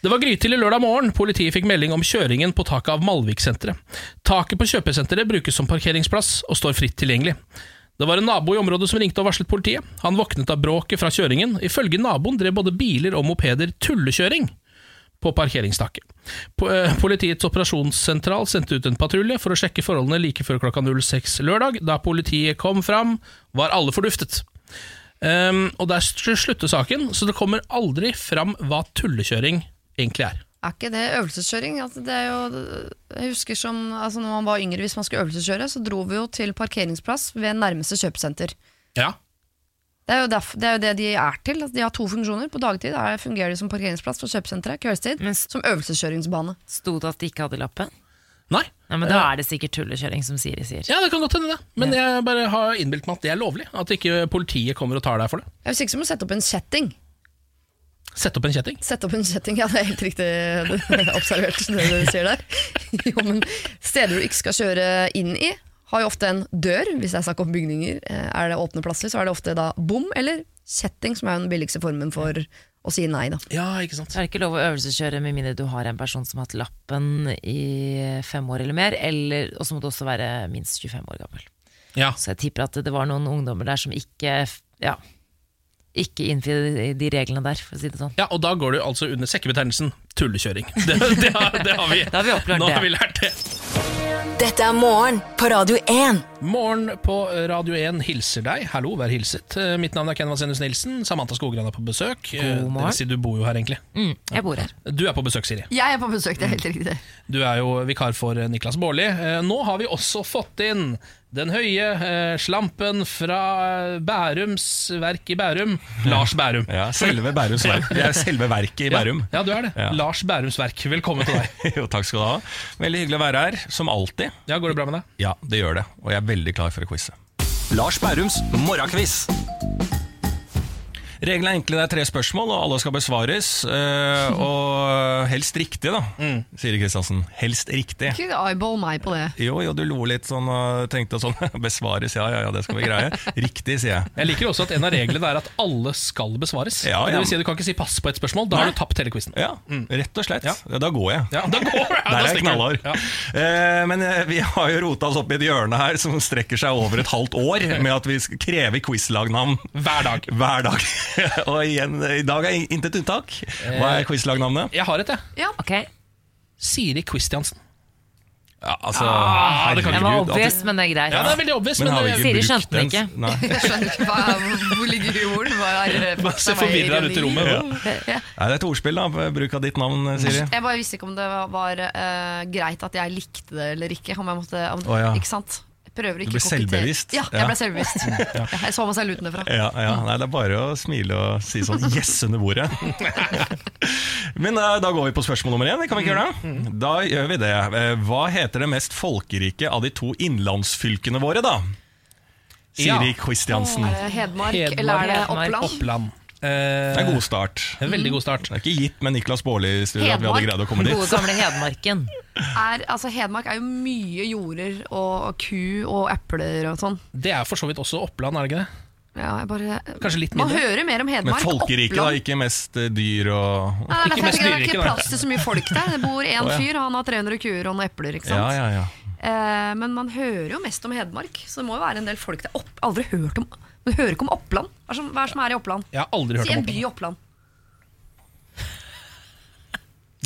Det var grytidlig lørdag morgen. Politiet fikk melding om kjøringen på taket av Malvik-senteret. Taket på kjøpesenteret brukes som parkeringsplass og står fritt tilgjengelig. Det var en nabo i området som ringte og varslet politiet. Han våknet av bråket fra kjøringen. Ifølge naboen drev både biler og mopeder tullekjøring på parkeringstaket. Eh, Politiets operasjonssentral sendte ut en patrulje for å sjekke forholdene like før klokka 06 lørdag. Da politiet kom fram, var alle forduftet. Um, og der slutter saken, så det kommer aldri fram hva tullekjøring egentlig er. Er ikke det øvelseskjøring? Altså, det er jo, jeg husker som altså, når man var yngre, hvis man skulle øvelseskjøre, så dro vi jo til parkeringsplass ved nærmeste kjøpesenter. Ja, Det er, jo derf- det er jo det de er til. Altså, de har to funksjoner. På dagtid er, fungerer de som parkeringsplass for kjøpesenteret, kveldstid som øvelseskjøringsbane. Sto det at de ikke hadde lappen? Nei. Nei, men Da er det sikkert tullekjøring, som Siri sier. Ja, det kan godt hende det. Men jeg bare har innbilt meg at det er lovlig. At ikke politiet kommer og tar deg for det. Jeg Hvis ikke så må du sette opp en kjetting. Sett opp en kjetting. Sette opp en kjetting, ja det er helt riktig observert det du sier der. Jo, men steder du ikke skal kjøre inn i, har jo ofte en dør, hvis det er snakk om bygninger. Eh, Er det åpne plasser, så er det ofte da bom eller kjetting, som er jo den billigste formen for å si nei, da. Ja, ikke sant. Så er det ikke lov å øvelseskjøre med mindre du har en person som har hatt lappen i fem år eller mer, eller, og så må du også være minst 25 år gammel. Ja. Så jeg tipper at det var noen ungdommer der som ikke ja, ikke innfri de reglene der, for å si det sånn. ja, og da går du altså under sekkebetegnelsen tullekjøring. Det, det, har, det har vi. Da har vi opplært Nå det. har vi lært det. Dette er morgen på Radio 1. Morgen på Radio 1 hilser deg. Hallo, vær hilset. Eh, Mitt navn er Ken Vasenus Nilsen. Samantha Skogran er på besøk. Eh, Det morgen. vil si, du bor jo her, egentlig. Mm, jeg bor her. Du er på besøk, Siri. Jeg er på besøk, det er helt riktig. Du er jo vikar for eh, Niklas Baarli. Eh, Nå har vi også fått inn den høye eh, slampen fra eh, Bærums verk i Bærum, Lars Bærum. Ja, selve Bærums verk. Jeg er selve verket i Bærum. Ja, du er det. Ja. Lars Bærums verk. Velkommen til deg. Jo, takk skal du ha. Veldig hyggelig å være her, som alltid. Ja, Går det bra med deg? Ja, det gjør det, og jeg er veldig klar for å quize. Lars Bærums morgenquiz. Reglene er enkle, det er tre spørsmål, og alle skal besvares. eh, og helst riktig, da, Siri Kristiansen. Helst riktig. Ikke eyeball meg på det. Jo, jo, du lo litt sånn og tenkte sånn Besvares, ja, ja, ja, det skal vi greie. Riktig, sier jeg. Jeg liker også at en av reglene er at alle skal besvares. Ja, ja. Det vil si, at Du kan ikke si pass på et spørsmål. Da har du tapt hele quizen. Ja, rett og slett. Ja, da går jeg. Ja, da går jeg. Der er jeg knallhard. Ja. Eh, men uh, vi har jo rota oss opp i et hjørne her som strekker seg over et halvt år, med at vi krever kreve quizlagnavn Hver dag. hver dag. og igjen, i dag er intet unntak. Hva er quizlagnavnet? Jeg har et, jeg. Ok, Siri Kristiansen. Ja, altså, Ah, det kan var obvious, men det er greit. Ja, det er veldig obvious, men men, eh, Siri skjønte den ikke. Nei. Jeg skjønner ikke hva, hvor ligger du Hva er se forvirra ut i rommet. Ja. Nei, det er et ordspill, da. Bruk av ditt navn, Siri. Jeg bare visste ikke om det var, var eh, greit at jeg likte det eller ikke. Om jeg måtte, om, oh, ja. Ikke sant? Prøver ikke Du ble å selvbevisst? Ja, jeg ble selvbevisst. Ja, Jeg så meg selv utenfra. Ja, ja, nei, Det er bare å smile og si sånn 'yes' under bordet. Men uh, da går vi på spørsmål nummer én. Kan vi ikke gjøre det? Da gjør vi det. Eh, Hva heter det mest folkerike av de to innlandsfylkene våre, da? Siri Ja. Kristiansen. Hedmark, Hedmark, eller er det Oppland? Oppland. Det er en Eh, god start. en veldig god start. Det er ikke gitt med Niklas Baarli i studio at vi hadde greid å komme Gode dit. gamle Hedmarken. Er, altså, Hedmark er jo mye jorder og ku og epler og sånn. Det er for så vidt også Oppland, er det ikke det? Ja, jeg bare, Kanskje litt Man hører mer om Hedmark. Men folkerike, da. Ikke mest eh, dyr og Nei, det er Ikke mest det er ikke plass til så mye folk der. Det bor én fyr, han har 300 kuer og noen epler. ikke Ja, sant? ja, ja. Eh, men man hører jo mest om Hedmark, så det må jo være en del folk der. Opp, aldri hørt om Du hører ikke om Oppland. Hva er, som, er som er i Oppland? Jeg har aldri hørt Si om en by i Oppland.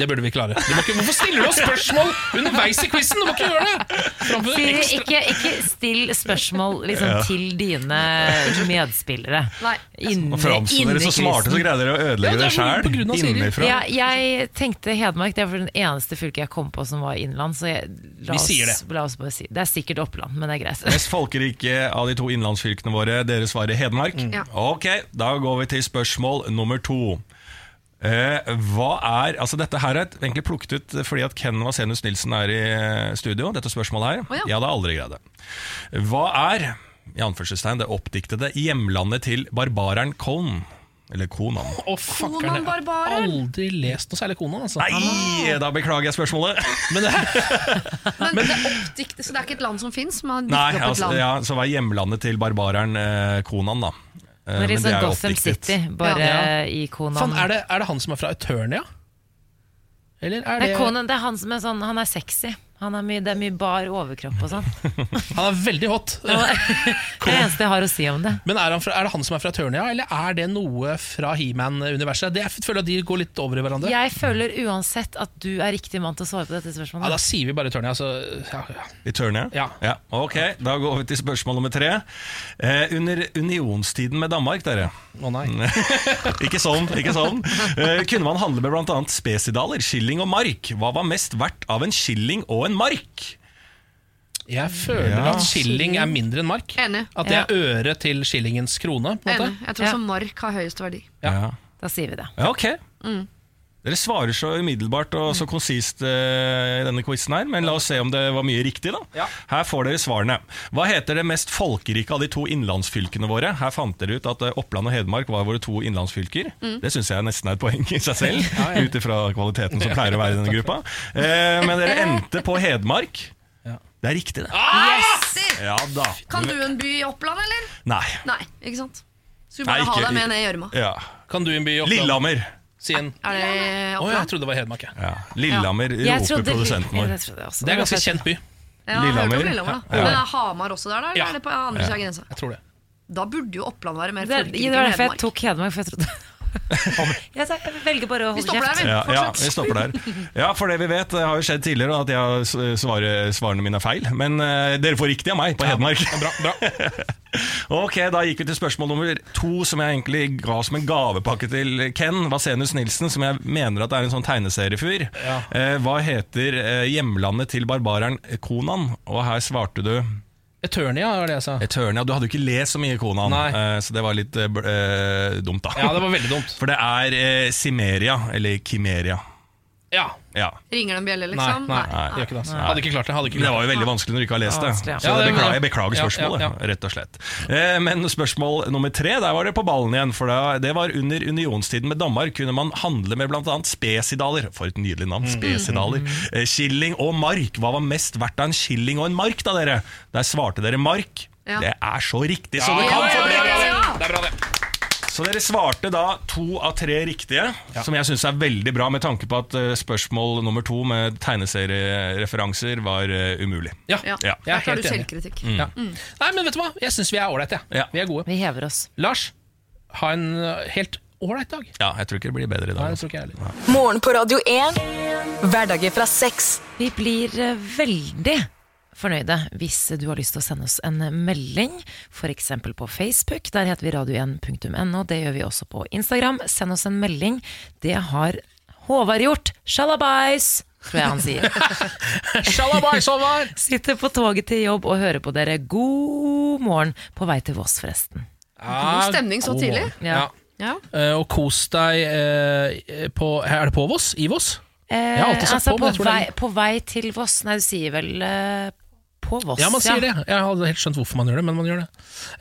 Det burde vi klare. Du må ikke, hvorfor stiller du oss spørsmål underveis i quizen? Du må ikke gjøre det! Siri, ikke, ikke still spørsmål liksom, Ja. til dine medspillere. Nei. Og framstår dere så smarte, så greier dere å ødelegge Ja, det er sjæl. Innenfra. Ja, jeg tenkte Hedmark, det var den eneste fylket jeg kom på som var innland. Så jeg, la, Vi sier det. la oss bare si Det er sikkert Oppland, men det er greit. Mest folkerike av de to innlandsfylkene våre. Dere svarer Hedmark. Ja. Ok, da går vi til spørsmål nummer to. Eh, hva er, altså Dette her er egentlig plukket ut fordi at Ken Vasenus Nilsen er i eh, studio. Dette spørsmålet her. Oh, ja. Jeg hadde aldri greid det. Hva er i anførselstegn, det oppdiktede hjemlandet til barbareren Conan? Eller Konan. Oh, Konan jeg har aldri lest noe særlig Konan. Altså. Nei, da beklager jeg spørsmålet. Men det, Men, det er oppdiktet, så det er ikke et land som fins? Nei, altså, ja, Så var hjemlandet til barbareren eh, Konan, da. Eh, Det er litt men det sånn er Gotham oppdiktet. City, bare Ja. i Konan. Fan, er, det, er det han som er fra Eternia? Eller er Nei, Conan, det er han som er sånn Han er sexy. Han er mye, det er mye bar overkropp og sånn. Han er veldig hot. Det er det eneste jeg har å si om det. Men er, han fra, er det han som er fra Tørnia, eller er det noe fra He-Man-universet? Jeg føler at de går litt over i hverandre. Jeg føler uansett at du er riktig mann til å svare på dette spørsmålet. Ja, da sier vi bare Tørnia. Så, ja, ja. Eternia? Ja. Ok, da går vi til spørsmål nummer tre. Eh, under unionstiden med Danmark, dere Å nei. Ikke sånn, ikke sånn. uh, kunne man handle med bl.a. spesidaler, skilling og mark? Hva var mest verdt av en skilling og en mark? Jeg føler Ja. at skilling er mindre enn mark. Enig. At det er øre til skillingens krone. På Enig. måte. Jeg tror Ja. mark har høyeste verdi. Ja. Da sier vi det. Ja, ok. Mm. Dere svarer så umiddelbart og så konsist eh, i denne quizen her, men la oss se om det var mye riktig, da. Ja. Her får dere svarene. Hva heter det mest folkerike av de to innlandsfylkene våre? Her fant dere ut at eh, Oppland og Hedmark var våre to innlandsfylker. Mm. Det syns jeg nesten er et poeng i seg selv, ut ifra kvaliteten som pleier å være i denne gruppa. Eh, men dere endte på Hedmark. Det er riktig, det. Yes! Ja da. Kan du en by i Oppland, eller? Nei. Nei, ikke sant? Skulle vi Nei, bare ikke- ha deg med ned i gjørma. Ja. Kan du en by i Oppland? Lillehammer. Si en Er det Å, jeg trodde det var Hedmark. Ja. Ja. Lillehammer Jeg roper trodde- produsenten vår. jeg trodde også- Det er en ganske kjent by. Ja, jeg har hørt om Lillehammer. Lillehammer, da. Ja. Men er Hamar også der, da? Ja. Eller er på andre siden av grensa? Jeg tror det. Da burde jo Oppland være mer Det, det enn var derfor jeg Hedmark. tok Hedmark, for jeg trodde jeg, velger bare å holde kjeft. Ja, ja, vi stopper der. Ja, for det vi vet, det har jo skjedd tidligere at jeg svarer, svarene mine er feil. Men uh, dere får riktig av meg på Hedmark. Bra, bra. Ok, Da gikk vi til spørsmål nummer to, som jeg egentlig ga som en gavepakke til Ken Vasenus Nilsen, som jeg mener at er en sånn tegneseriefyr. Ja. Eh, hva heter uh, hjemlandet til barbareren Konan? Og her svarte du Eternia var det jeg sa. Eternia. Du hadde jo ikke lest så mye Konan, Nei. eh, så det var litt uh, dumt, da. Ja, det var veldig dumt. For det er eh, Simeria, eller Kimeria. Ja. Ja. Ringer det en bjelle, Nei, liksom? nei, det gjør ikke det. altså. Hadde ikke klart det. Hadde ikke Det var jo veldig vanskelig når du ikke har lest det. Ja. Så det jeg er beklager, jeg beklager spørsmålet, ja, ja. rett og slett. Eh, Men spørsmål nummer tre, der var det på ballen igjen. For det var under unionstiden med Danmark kunne man handle med bl.a. spesidaler. For et nydelig navn. Mm. Spesidaler. Eh, Skilling og mark. Hva var mest verdt av en killing og en mark, da, dere? Der svarte dere mark. Ja. Det er så riktig så Ja, det kan ja, få bli! ja, ja, ja. Det er bra, det. Så dere svarte da to av tre riktige, som jeg syns er veldig bra, med tanke på at eh, spørsmål nummer to med tegneseriereferanser var eh, umulig. Ja, Ja. Ja. jeg er helt du enig. selvkritikk. Ja. Nei, men vet du hva? Jeg syns vi er ålreite. Ja. Vi er gode. Vi hever oss. Lars, ha en uh, helt ålreit dag. Ja, jeg tror ikke det blir bedre i dag. Nei, det altså. tror ikke jeg heller. Morgen på Radio 1. Hverdager fra 6. Vi blir eh, veldig fornøyde hvis du har lyst til å sende oss en melding, f.eks. på Facebook. Der heter vi radio1.no. Det gjør vi også på Instagram. Send oss en melding. Det har Håvard gjort. Sjalabais! Tror jeg han sier. Shalabais, Håvard! Sitter på toget til jobb og hører på dere. God morgen på vei til Voss, forresten. God stemning så god tidlig. Ja. Ja. Eh, og kos deg uh, på Er det på Voss? I Voss? Eh, altså, på, vei, på vei til Voss. Nei, du sier vel eh, på Voss. Ja, man sier det. Jeg hadde helt skjønt hvorfor man gjør det, men man gjør det.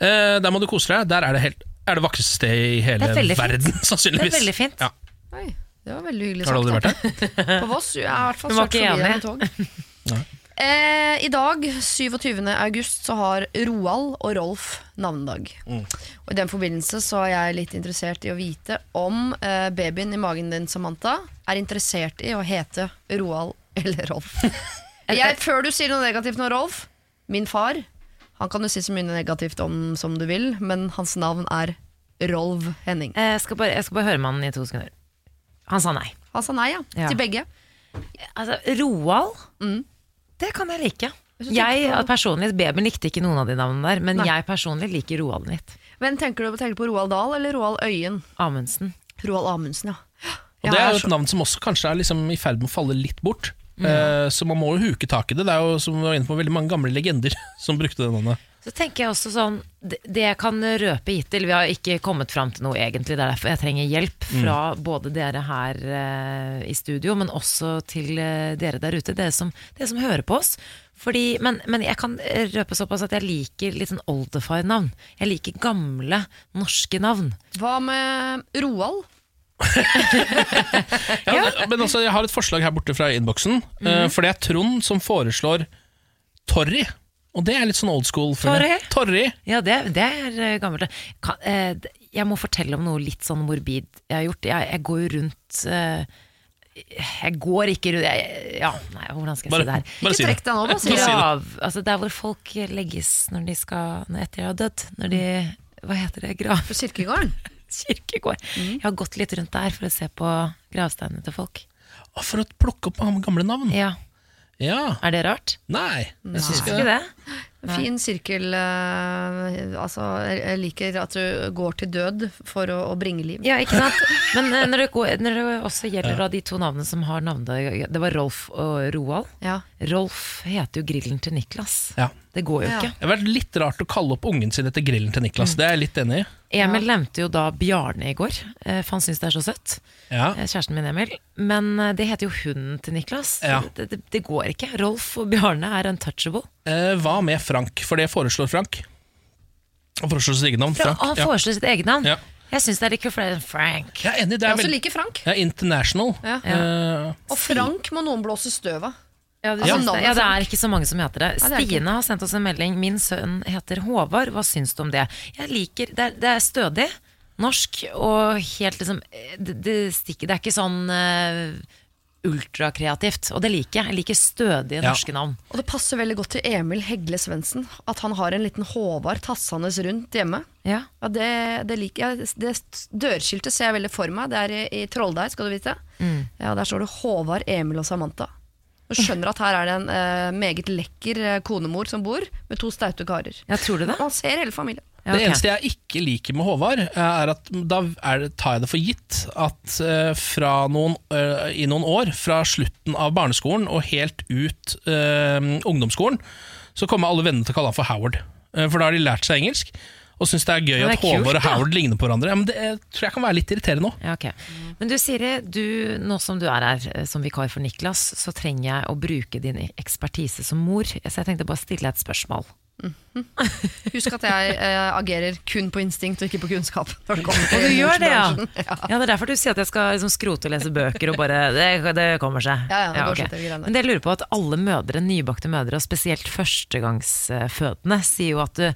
Eh, der må du kose deg. Der er det, helt, er det vakreste stedet i hele Det er veldig fint. verden, Det er veldig fint. Ja. Oi, det var veldig hyggelig Har du aldri vært der? På Voss? Jeg har i hvert fall var ikke forbi enig? med tog. Eh, I dag, 27. august, så har Roald og Rolf navnedag. Og I den forbindelse så er jeg litt interessert i å vite om eh, babyen i magen din, Samantha, er interessert i å hete Roald eller Rolf. Jeg, før du sier noe negativt nå, Rolf. Min far Han kan du si så mye negativt om som du vil, men hans navn er Rolv Henning. Eh, Jeg skal, bare, jeg skal bare høre med han i to sekunder. Han sa nei. Han sa nei, ja. Ja. Til begge. Altså, Roald, det kan jeg like. Jeg, Jeg personlig, Babyen likte ikke noen av de navnene der, men Nei. jeg personlig liker Roald litt. Men tenker du tenker du på Roald Dahl eller Roald Øyen? Amundsen. Roald Amundsen, ja. Og Det er jo et navn som også kanskje er liksom i ferd med å falle litt bort. Eh, så man må jo huke tak i det. Det er jo som vi var inne på, veldig mange gamle legender som brukte det navnet. Så tenker jeg også sånn Det, jeg kan røpe hittil Vi har ikke kommet fram til noe egentlig Det er derfor jeg trenger hjelp Fra både dere her uh, i studio Men også til uh, dere der ute Dere som, dere som hører på oss Fordi, men, men jeg kan røpe såpass at jeg liker litt sånn oldefar-navn. Jeg liker gamle norske navn Hva med Roald? Ja, Men altså, jeg har et forslag her borte fra innboksen. eh, for det er Trond som foreslår Torry. Og det er litt sånn old school. Torry. Ja, det, det er eh, gammelt eh, Jeg må fortelle om noe litt sånn morbid jeg har gjort Jeg, jeg går jo rundt Jeg går ikke rundt jeg, Ja, nei, hvordan skal jeg Bare- si det her? bare si det. Trekk deg nå, bare si det. Grav, altså der hvor folk legges når de skal når etter de har dødd. Når de Hva heter det? Grav? På kirkegården? Kirkegård. Jeg har gått litt rundt der for å se på gravsteinene til folk. Og For å plukke opp gamle navn. Ja, Ja. Er det rart? Nei, jeg syns ikke det. Fin sirkel eh, Altså, jeg liker at du går til død for å, å bringe liv. Ja, ikke sant? Men eh, når det, går, når det også gjelder da de to navnene som har navnet Det var Rolf og Roald. Ja. Rolf heter jo grillen til Niklas. Ja. Det går jo Ja. ikke. Det har vært litt rart å kalle opp ungen sin etter grillen til Niklas. Det er jeg litt enig i. Emil nevnte jo da Bjarne i går, eh, for han syns det er så søtt. Ja. Eh, Kjæresten min Emil. Men eh, det heter jo hunden til Niklas. Ja. Det, det, det går ikke. Rolf og Bjarne er untouchable. Eh, hva med Frank? For det foreslår Frank. Han foreslår sitt eget navn. Fra, Frank. han Ja. foreslår sitt eget navn. Ja. Jeg syns det er litt kult, enn Frank. Jeg er enig. Det Jeg er også veldig liker Frank. ja, international. Ja. Eh, Og Frank må noen blåse støv av. Ja, Ja. ja, det er ikke så mange som heter det. Stine har sendt oss en melding. Min sønn heter Håvard. Hva syns du om det? Jeg liker Det er, det er stødig, norsk og helt liksom Det, det, stikker, det er ikke sånn uh, ultrakreativt. Og det liker jeg. Jeg liker stødige Ja. norske navn. Og det passer veldig godt til Emil Hegle Svendsen at han har en liten Håvard tassende rundt hjemme. Ja. Ja, det, det liker jeg. Det dørskiltet ser jeg veldig for meg. Det er i, i Trolldeig, skal du vite. Ja, Der står det Håvard, Emil og Samantha. Du skjønner at her er det en eh, meget lekker eh, konemor som bor, med to staute karer. Jeg tror det det? Man ser hele familien. Ja, Det eneste jeg ikke liker med Håvard, er at da er det, tar jeg det for gitt at eh, fra noen, eh, i noen år, fra slutten av barneskolen og helt ut eh, ungdomsskolen, så kommer alle vennene til å kalle han for Howard. Eh, for da har de lært seg engelsk, og syns det er gøy det er at kult, Håvard og. Howard ligner på hverandre. Ja, men det er, tror jeg kan være litt irriterende nå. Ja, okay. Men du Siri, du, nå som du er her eh, som vikar for Niklas, så trenger jeg å bruke din ekspertise som mor. Så jeg tenkte bare å stille et spørsmål. Husk at jeg eh, agerer kun på instinkt og ikke på kunnskap. Det Og du gjør det, ja. ja. Ja, Det er derfor du sier at jeg skal liksom skrote og lese bøker og bare Det, det kommer seg. Ja, ja, det går ok. seg til greiene. Men det jeg lurer på at alle mødre, nybakte mødre, og spesielt førstegangsfødende, sier jo at du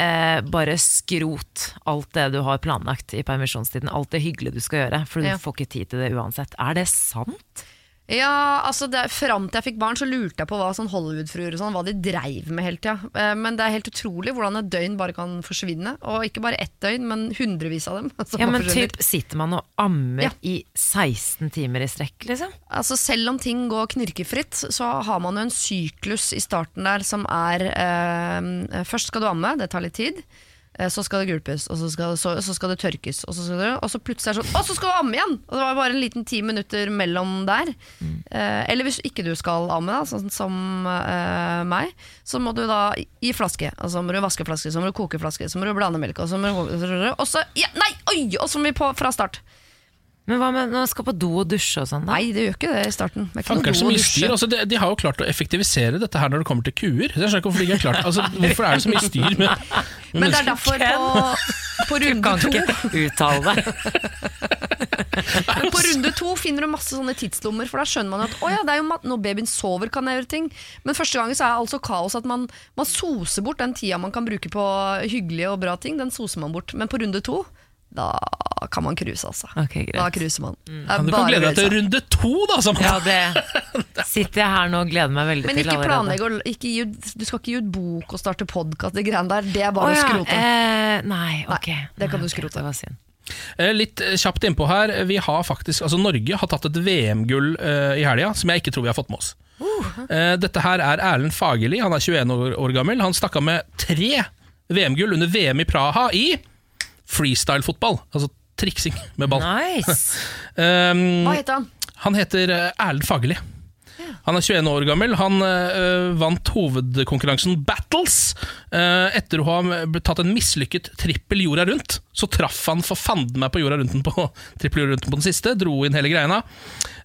eh, bare skrot alt det du har planlagt i permisjonstiden. Alt det hyggelige du skal gjøre, for du Ja. får ikke tid til det uansett. Er det sant? Ja, altså det, Fram til jeg fikk barn, så lurte jeg på hva sånn Hollywood-fruer og sånn, hva de dreiv med hele tida. Eh, Men det er helt utrolig hvordan et døgn bare kan forsvinne. Og ikke bare ett døgn, men hundrevis av dem. Ja, men typ, Sitter man og ammer Ja. i 16 timer i strekk, liksom? Altså Selv om ting går knirkefritt, så har man jo en syklus i starten der som er eh, Først skal du amme, det tar litt tid. Eh, Så skal det gulpes, og så skal, så, så skal det tørkes. Og så, skal det, og så plutselig er det sånn Og så skal du amme igjen! Og det var bare en liten ti minutter mellom der. Eh, eller hvis ikke du skal amme, da, sånn som eh, meg, så må du da gi flaske. Og så må du vaske flaske, så må du koke flaske, så må du blande melk, og så må du Og så ja, Nei! Oi! Og så må vi på fra start. Men hva med når man skal på do og dusje og sånn? da? Nei, det gjør ikke det i starten. Det er ikke Fanker noe så do å mye dusje. styr. Altså, de, de har jo klart å effektivisere dette her når det kommer til kuer. Jeg skjønner ikke hvorfor de ikke har klart altså, Hvorfor er det så mye styr med, med Men det er mennesker? derfor på, på runde Kan to ikke uttale deg. Men på runde to finner du masse sånne tidslommer, for da skjønner man at å ja, det er jo mat når babyen sover, kan jeg gjøre ting. Men første gangen så er det altså kaos at man, man soser bort den tida man kan bruke på hyggelige og bra ting. Den soser man bort. Men på runde to da kan man cruise, altså. Okay, greit. Da cruiser man. Mm. Ja, du kan glede deg til å runde to, da! Ja, det sitter jeg her nå og gleder meg veldig Men til ikke planlegg å ikke gi ut, Du skal ikke gi ut bok og starte podkast. Det greiene der, det er bare å ja, skrote. eh, nei, ok. det kan Nei, du skrote. synd. Eh, Litt eh, kjapt innpå her. Vi har faktisk, altså Norge har tatt et VM-gull uh, i helga som jeg ikke tror vi har fått med oss. Eh, dette her er Erlend Fagerli. Han er 21 år, år gammel. Han stakk av med tre VM-gull under VM i Praha i freestyle-fotball. Altså triksing med ball. Nice! Um, Hva heter han? han heter eh, Erlend Fagerli. Han er 21 år gammel. Han eh, vant hovedkonkurransen Battles. Eh, etter å ha tatt en mislykket trippel jorda rundt, så traff han for fanden meg på jorda rundt på, trippel jorda rundt på den siste. Dro inn hele greina.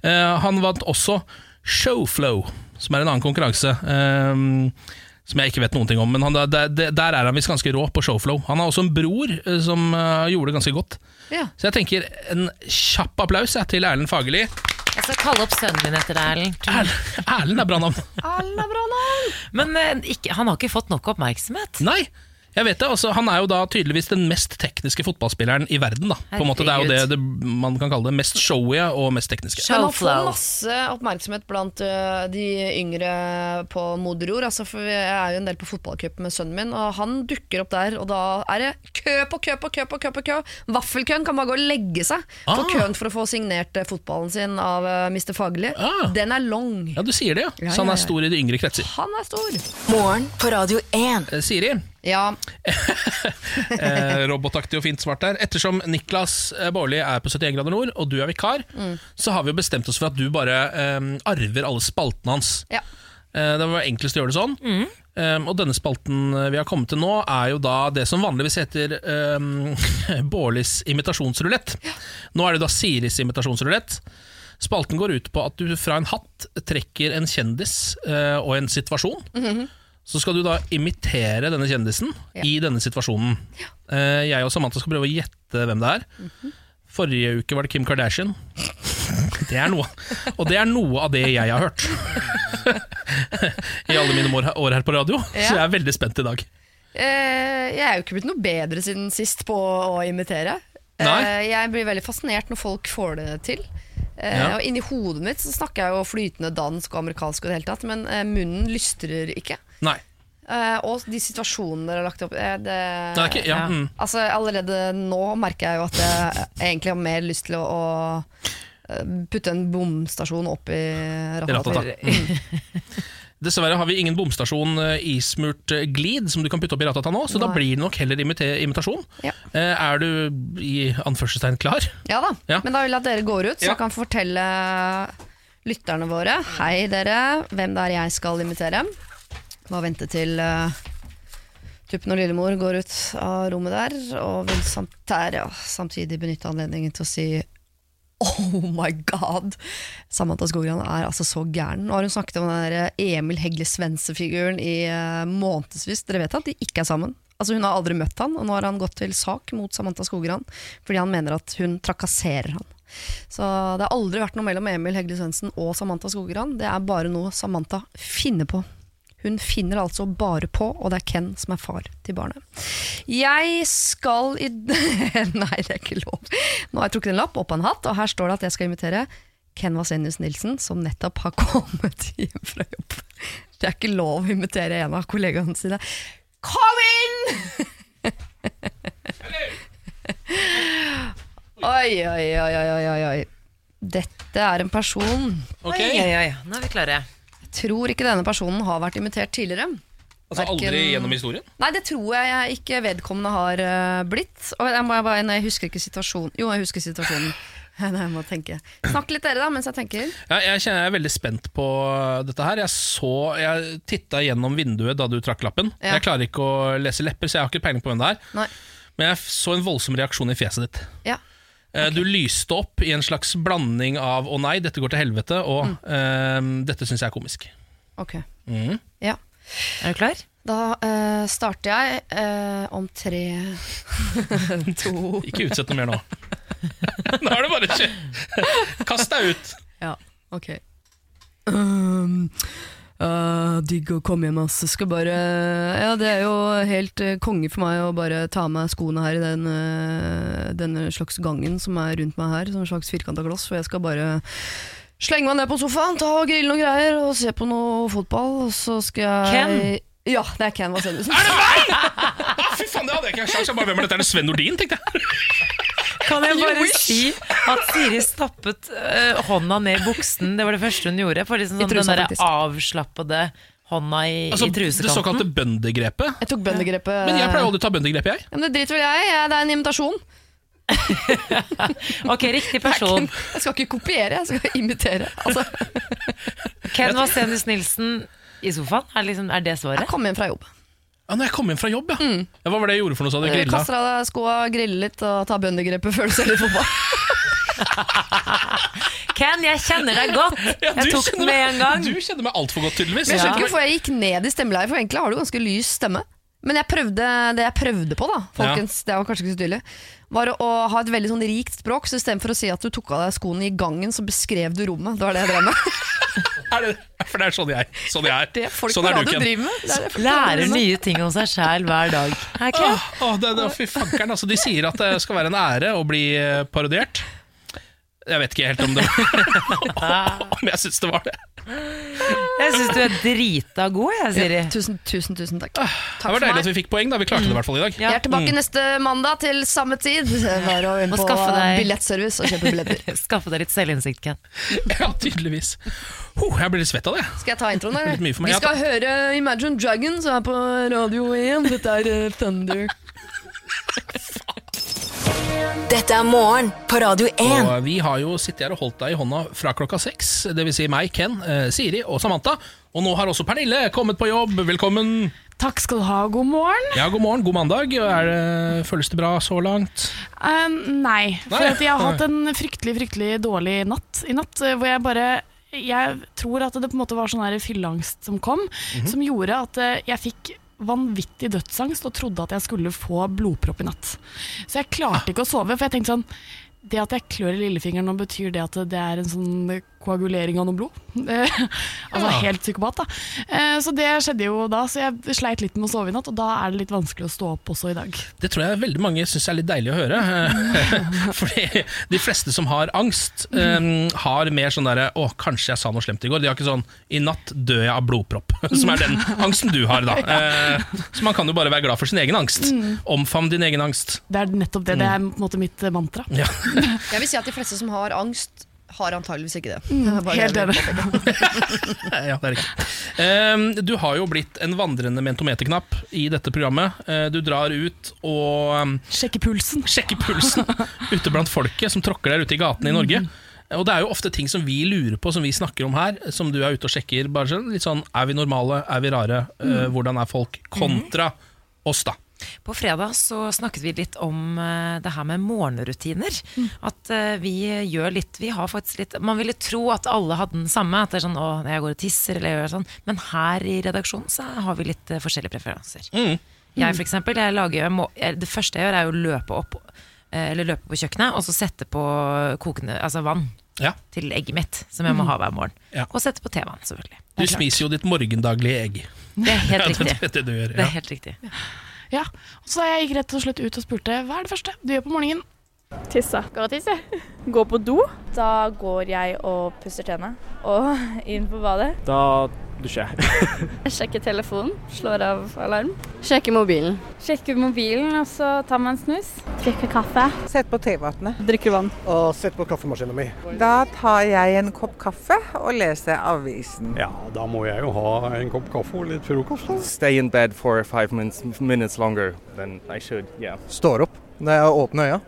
Uh, han vant også Showflow, som er en annen konkurranse. eh, som jeg ikke vet noen ting om, men han, der, der er han visst ganske rå på Showflow. Han har også en bror eh, som uh, gjorde det ganske godt. Ja. Så jeg tenker en kjapp applaus jeg, til Erlend Fagerli. Jeg skal kalle opp sønnen min etter deg, Erlend. Erlend Erlend er bra navn. Erlend er bra navn! Men uh, ikke, han har ikke fått nok oppmerksomhet. Nei, jeg vet det. Altså, han er jo da tydeligvis den mest tekniske fotballspilleren i verden. Da. På en måte, det er jo det, det man kan kalle det mest showy og mest tekniske. Men han får masse oppmerksomhet blant uh, de yngre på moder jord. Altså, for jeg er jo en del på fotballcup med sønnen min, og han dukker opp der. Og da er det kø på kø på kø på kø. på kø Vaffelkøen kan bare gå og legge seg på Ah. køen for å få signert fotballen sin av uh, Mr. Fagerli. Ah. Den er long. Ja, du sier det, ja. Ja, Så han er stor i de yngre kretser. Han er stor. Morgen på Radio 1. Eh, Siri, Ja, eh, robotaktig og fint svart der. Ettersom Niklas eh, Baarli er på 71 grader nord, og du er vikar, så har vi jo bestemt oss for at du bare um, arver alle spaltene hans. ja. Uh, Det var enklest å gjøre det sånn. Um, og denne spalten vi har kommet til nå, er jo da det som vanligvis heter um, Bårlis imitasjonsrulett. Nå er det da Siris imitasjonsrulett. Spalten går ut på at du fra en hatt trekker en kjendis uh, og en situasjon. Så skal du da imitere denne kjendisen Ja. i denne situasjonen. Ja. jeg og Samantha skal prøve å gjette hvem det er. Forrige uke var det Kim Kardashian. Det er noe Og det er noe av det jeg har hørt. I alle mine år, her på radio. Så jeg er veldig spent i dag. Eh, jeg er jo ikke blitt noe bedre siden sist på å imitere. Nei. Eh, jeg blir veldig fascinert når folk får det til. Eh, Ja. og Inni hodet mitt så snakker jeg jo flytende dansk og amerikansk, og det hele tatt men eh, munnen lystrer ikke. Nei. Eh, og de situasjonene dere har lagt opp eh, det, Det er ikke, ja. Mm. Altså Allerede nå merker jeg jo at jeg egentlig har mer lyst til å, å eh, putte en bomstasjon opp i Ratata. ratata. Dessverre har vi ingen bomstasjon eh, ismurt eh, glid som du kan putte opp i ratata nå, så da Nei. blir det nok heller imite imitasjon. Ja. Eh, er du i anførselstegn klar? Ja da, Ja. men da vil jeg at dere går ut, så Ja. jeg kan fortelle lytterne våre Hei dere, hvem det er jeg skal imitere. Bare vente til uh, Tuppen og Lillemor går ut av rommet der, og vil samt, der, ja, samtidig benytte anledningen til å si Oh my god! Samantha Skogran er altså så gæren. Nå har hun snakket om den der Emil Hegle Svendsen-figuren i uh, månedsvis. Dere vet at de ikke er sammen. Altså Hun har aldri møtt han, og nå har han gått til sak mot Samantha Skogran fordi han mener at hun trakasserer han. Så det har aldri vært noe mellom Emil Hegle Svendsen og Samantha Skogran. Det er bare noe Samantha finner på. Hun finner altså bare på, og det er Ken som er far til barnet. Jeg skal i Nei, det er ikke lov. Nå har jeg trukket en lapp opp av en hatt, og her står det at jeg skal invitere Ken Vasenius Nilsen, som nettopp har kommet hjem fra jobb. Det er ikke lov å invitere en av kollegaene sine. Kom inn! Oi, oi, oi, oi, oi. Dette er en person Okay. Oi, oi, oi, nå er vi klare. Tror ikke denne personen har vært invitert tidligere. Altså aldri gjennom historien? Nei, det tror jeg, ikke vedkommende har eh, blitt. Og jeg, må bare, jeg husker ikke situasjonen. Jo, jeg husker situasjonen. Nei, jeg må tenke. Snakk litt dere, da, mens jeg tenker. Ja, jeg kjenner jeg er veldig spent på dette her. Jeg så, jeg titta gjennom vinduet da du trakk lappen. Ja. Jeg klarer ikke å lese lepper, så jeg har ikke peiling på hvem det er. Nei. Men jeg så en voldsom reaksjon i fjeset ditt. Ja. Eh, Du lyste opp i en slags blanding av 'å nei, dette går til helvete' og Mm. eh, 'dette syns jeg er komisk'. Ok. Mm. Ja. Er du klar? Da uh, starter jeg uh, om tre, to Ikke utsett noe mer nå. nå er det bare å. Kast deg ut. Ja, ok. Um, «Ja, digg å komme hjem, ass. Skal bare Ja, det er jo helt uh, konge for meg å bare ta av meg skoene her i den, uh, denne slags gangen som er rundt meg her, som en slags firkanta glass, for jeg skal bare slenge meg ned på sofaen, ta og grille noen greier og se på noe fotball, og så skal jeg Ken? Ja, det er Ken Vasenus. Er det meg?! Ah, fy faen, det hadde jeg ikke en sjanse. Hvem er dette? Er det Sven Nordin, tenkte jeg. Kan jeg bare si at Siri stappet uh, hånda ned i buksen? Det var det første hun gjorde. For liksom sånn, trusa, den der avslappede hånda i, Altså, i det såkalte bøndegrepet. Jeg tok bøndegrepet. Men jeg pleier aldri å ta bøndegrepet, jeg. Ja, men det driter vel jeg i. Det er en invitasjon. Ok, riktig er person. Jeg skal ikke kopiere, jeg skal imitere. Altså, Ken Vasenius Nilsen i sofaen? Er, liksom, er det jeg kom hjem fra jobb. Ja, når jeg kom hjem fra jobb, ja. ja hva var det jeg gjorde for noe? Så hadde jeg grilla? Kaster av deg skoa, griller litt og tar bøndegrepet før du ser litt fotball. Ken, jeg kjenner deg godt! Ja, Jeg tok den med en gang. Du kjenner meg altfor godt, tydeligvis. Men jeg skjønner Ja. ikke hvorfor jeg gikk ned i stemmeleie, for egentlig har du ganske lys stemme. Men jeg prøvde, det jeg prøvde på, da, folkens, det var kanskje ikke så tydelig, var å, å ha et veldig sånn rikt språk. Så istedenfor å si at du tok av deg skoene i gangen, så beskrev du rommet. Det var det jeg drev med. Er det, for det er sånn jeg, sånn jeg er. Det folk sånn er du, Ken. driver med. Er Lærer nye ting om seg sjæl hver dag. Åh, åh, det, det, fy fankeren, altså, de sier at det skal være en ære å bli eh, parodiert. Jeg vet ikke helt om det Om jeg syns det var det. Jeg syns du er drita god, jeg, Siri. Tusen, tusen, tusen takk. Det var deilig at vi fikk poeng. da Vi klarte det i hvert fall i dag. Ja. Jeg er tilbake neste mandag til samme tid. Bare å inn på billettservice og kjøpe billetter. Skaffe deg litt selvinnsikt, Ken. Ja, tydeligvis. Huh, jeg blir litt svett av det. Skal jeg ta introen, eller? Vi skal høre Imagine Dragons her på Radio 1. Dette er eh, Thunder. Dette er morgen på Radio 1. Og vi har jo sittet her og holdt deg i hånda fra klokka seks. Det vil si meg, Ken, eh, Siri og Samantha. Og nå har også Pernille kommet på jobb. Velkommen. Takk skal du ha, god morgen. Ja, god morgen, god mandag. Er det, føles det bra så langt? Um, nei, for Nei. at jeg har hatt en fryktelig fryktelig dårlig natt i natt. eh, Hvor jeg bare Jeg tror at det på en måte var sånn fylleangst som kom, Mhm. som gjorde at eh, jeg fikk vanvittig dødsangst og trodde at jeg skulle få blodpropp i natt. Så jeg klarte ikke å sove, for jeg tenkte sånn det at jeg klør i lillefingeren nå, betyr det at det er en sånn koagulering av noe blod? Altså Ja. helt psykopat, da. Eh, Så det skjedde jo da, så jeg sleit litt med å sove i natt, og da er det litt vanskelig å stå opp også i dag. Det tror jeg veldig mange syns er litt deilig å høre. Fordi de fleste som har angst, um, har mer sånn derre 'Å, kanskje jeg sa noe slemt i går'. De har ikke sånn 'I natt dør jeg av blodpropp', som er den angsten du har, da. Eh, Så man kan jo bare være glad for sin egen angst. Omfavn din egen angst. Det er nettopp det. Det er på en måte mitt mantra. Ja. Jeg vil si at de fleste som har angst, har antageligvis ikke det. Mm, helt enig. ja, det er riktig. Um, Du har jo blitt en vandrende mentometerknapp i dette programmet. Uh, Du drar ut og um, Sjekker pulsen. sjekker pulsen ute blant folket som tråkker der ute i gatene i Norge. Og det er jo ofte ting som vi lurer på, som vi snakker om her, som du er ute og sjekker. Bare sånn, litt sånn, Er vi normale? Er vi rare? Eh, hvordan er folk? Kontra oss, da. På fredag så snakket vi litt om eh, det her med morgenrutiner. At eh, vi gjør litt Vi har faktisk litt Man ville tro at alle hadde den samme. At det er sånn å, jeg går og tisser eller jeg gjør sånn. Men her i redaksjonen så har vi litt eh, forskjellige preferanser. Mm. Jeg for eksempel, jeg lager, jeg må, jeg, Det første jeg gjør, er å løpe opp Eller løpe på kjøkkenet og så sette på kokende altså vann Ja. til egget mitt, som jeg må ha hver morgen. Ja. Og sette på tevann, selvfølgelig. Du spiser jo ditt morgendaglige egg. Det er helt Ja, riktig. det det du gjør. Det er helt riktig. Ja, Så jeg gikk rett og slett ut og spurte hva er det første du gjør på morgenen. Tisse. Går og tisse. Gå på do. Da går jeg og pusser tennene. Og inn på badet. Da dusjer jeg. Sjekker telefonen. Slår av alarm. Sjekker mobilen. Sjekker mobilen, og så tar man en snus. Drikker kaffe. Sett på tevannet. Drikker vann. Og sett på kaffemaskinen min. Da tar jeg en kopp kaffe og leser avisen. Ja, da må jeg jo ha en kopp kaffe og litt frokost. da. Stay in bed for five minutes, minutes longer than I should. Yeah. Står opp når jeg åpner øya.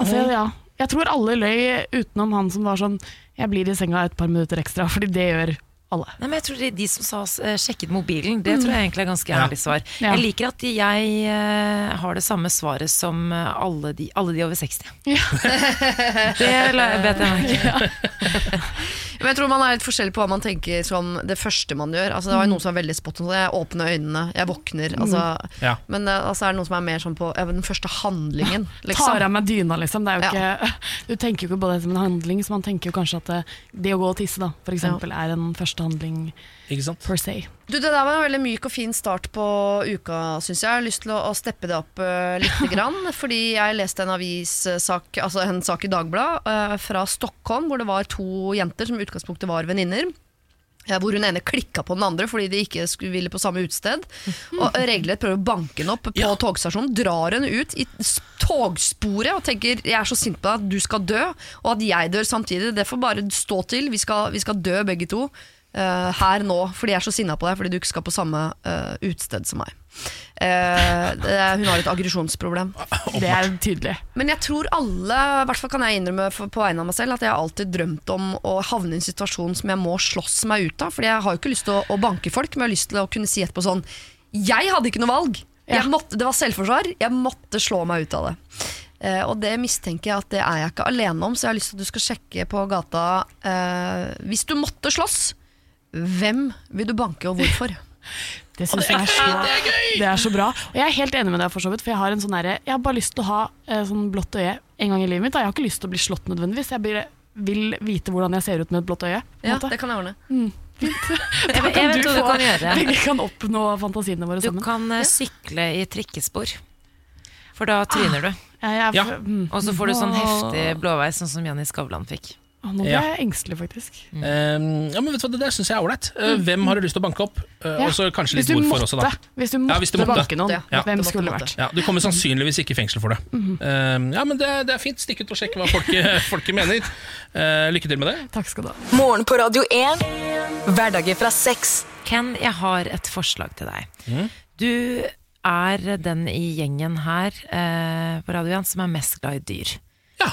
Altså, ja. Jeg tror alle løy utenom han som var sånn Jeg blir i senga et par minutter ekstra, fordi det gjør alle. Nei, men jeg tror de, de som sa eh, sjekket mobilen, det tror jeg egentlig er ganske Ja. ærlig svar. Ja. Jeg liker at jeg eh, har det samme svaret som eh, alle de, alle de over 60. det la- bet jeg merke i. Men jeg tror man er litt forskjellig på hva man tenker som det første man gjør. Altså, det var jo noen som var veldig spot on. Jeg åpner øynene, jeg våkner. Altså, Ja. Men eh, altså, er det noen som er mer sånn på ja, den første handlingen. Liksom. Tar av meg dyna, liksom. Ikke, du tenker jo ikke på det som en handling, så man tenker jo kanskje at det, det å gå og tisse, da, for eksempel, er en første handling Ikke sant? per se. Du, Det der var en veldig myk og fin start på uka, syns jeg. Jeg har lyst til å, å steppe det opp uh, litt. Grann, fordi jeg leste en avissak, altså en sak i Dagbladet uh, fra Stockholm, hvor det var to jenter som i utgangspunktet var venninner. eh, Hvor hun ene klikka på den andre fordi de ikke ville på samme utested. Og regelrett prøver å banke henne opp på togstasjonen. Drar henne ut i togsporet og tenker 'jeg er så sint på deg at du skal dø', og at jeg dør samtidig. Det får bare stå til. Vi skal, vi skal dø begge to eh, her nå, fordi jeg er så sinna på deg fordi du ikke skal på samme uh, utested som meg. Uh, det, hun har et aggresjonsproblem. Det er tydelig. Men jeg tror alle, i hvert fall kan jeg innrømme for, på vegne av meg selv, at jeg har alltid drømt om å havne i en situasjon som jeg må slåss meg ut av. Fordi jeg har jo ikke lyst til å, å banke folk, men jeg har lyst til å kunne si etterpå sånn Jeg hadde ikke noe valg! Jeg måtte, det var selvforsvar. Jeg måtte slå meg ut av det. Uh, og det mistenker jeg at det er jeg ikke alene om, så jeg har lyst til at du skal sjekke på gata uh, Hvis du måtte slåss, hvem vil du banke, og hvorfor? Det syns jeg er så, det er så bra. Og jeg er helt enig med deg, for så vidt. For jeg har en sånn derre Jeg har bare lyst til å ha eh, sånn blått øye en gang i livet mitt. da. Jeg har ikke lyst til å bli slått nødvendigvis. Jeg blir, vil vite hvordan jeg ser ut med et blått øye. Ja, måte. det kan jeg ordne. Mm, Da kan jeg vet du hva du få- kan gjøre. Vi kan oppnå fantasiene våre Du kan uh, sykle i trikkespor, for da tryner du. jeg- Ja. mm. Og så får du sånn heftig blåveis, sånn som Janni Skavlan fikk. Nå ble Ja. jeg engstelig, faktisk. Eh, ja, men vet du hva, Det der syns jeg er ålreit. Eh, Mm. Hvem har du lyst til å banke opp? Eh, Ja. Og så kanskje litt hvorfor måtte, også, da. hvis du Ja, hvis du måtte. banke noen, Ja. hvem skulle det vært? Ja, du kommer sannsynligvis ikke i fengsel for det. Mm Eh, ja, men det, det er fint. Stikk ut og sjekk hva folket, folket mener. Uh, lykke til med det. Takk skal du ha. Morgen på Radio 1. Hverdager fra sex. Ken, jeg har et forslag til deg. Mm. Du er den i gjengen her uh, på Radio 1 som er mest glad i dyr.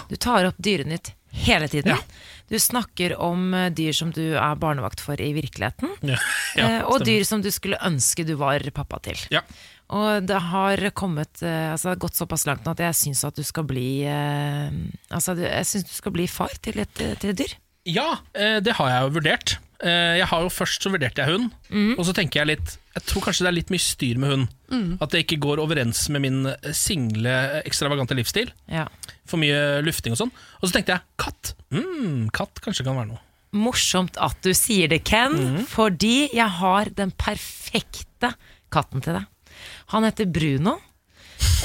Du tar opp Dyrenytt hele tiden. Du snakker om eh, dyr som du er barnevakt for i virkeligheten. Ja, eh, og dyr som du skulle ønske du var pappa til. Og det har kommet eh, altså det har gått såpass langt nå at jeg syns at du skal bli Altså jeg du skal bli far til et, til et dyr. Ja, eh, det har jeg jo vurdert. Eh, jeg har jo Først så vurderte jeg hund, mm. og så tenker jeg litt Jeg tror kanskje det er litt mye styr med hund. Mm. At det ikke går overens med min single, ekstravagante livsstil. Ja. For mye lufting og sånn. Og så tenkte jeg katt. Mm, katt kanskje kan være noe. Morsomt at du sier det, Ken, Mhm. fordi jeg har den perfekte katten til deg. Han heter Bruno.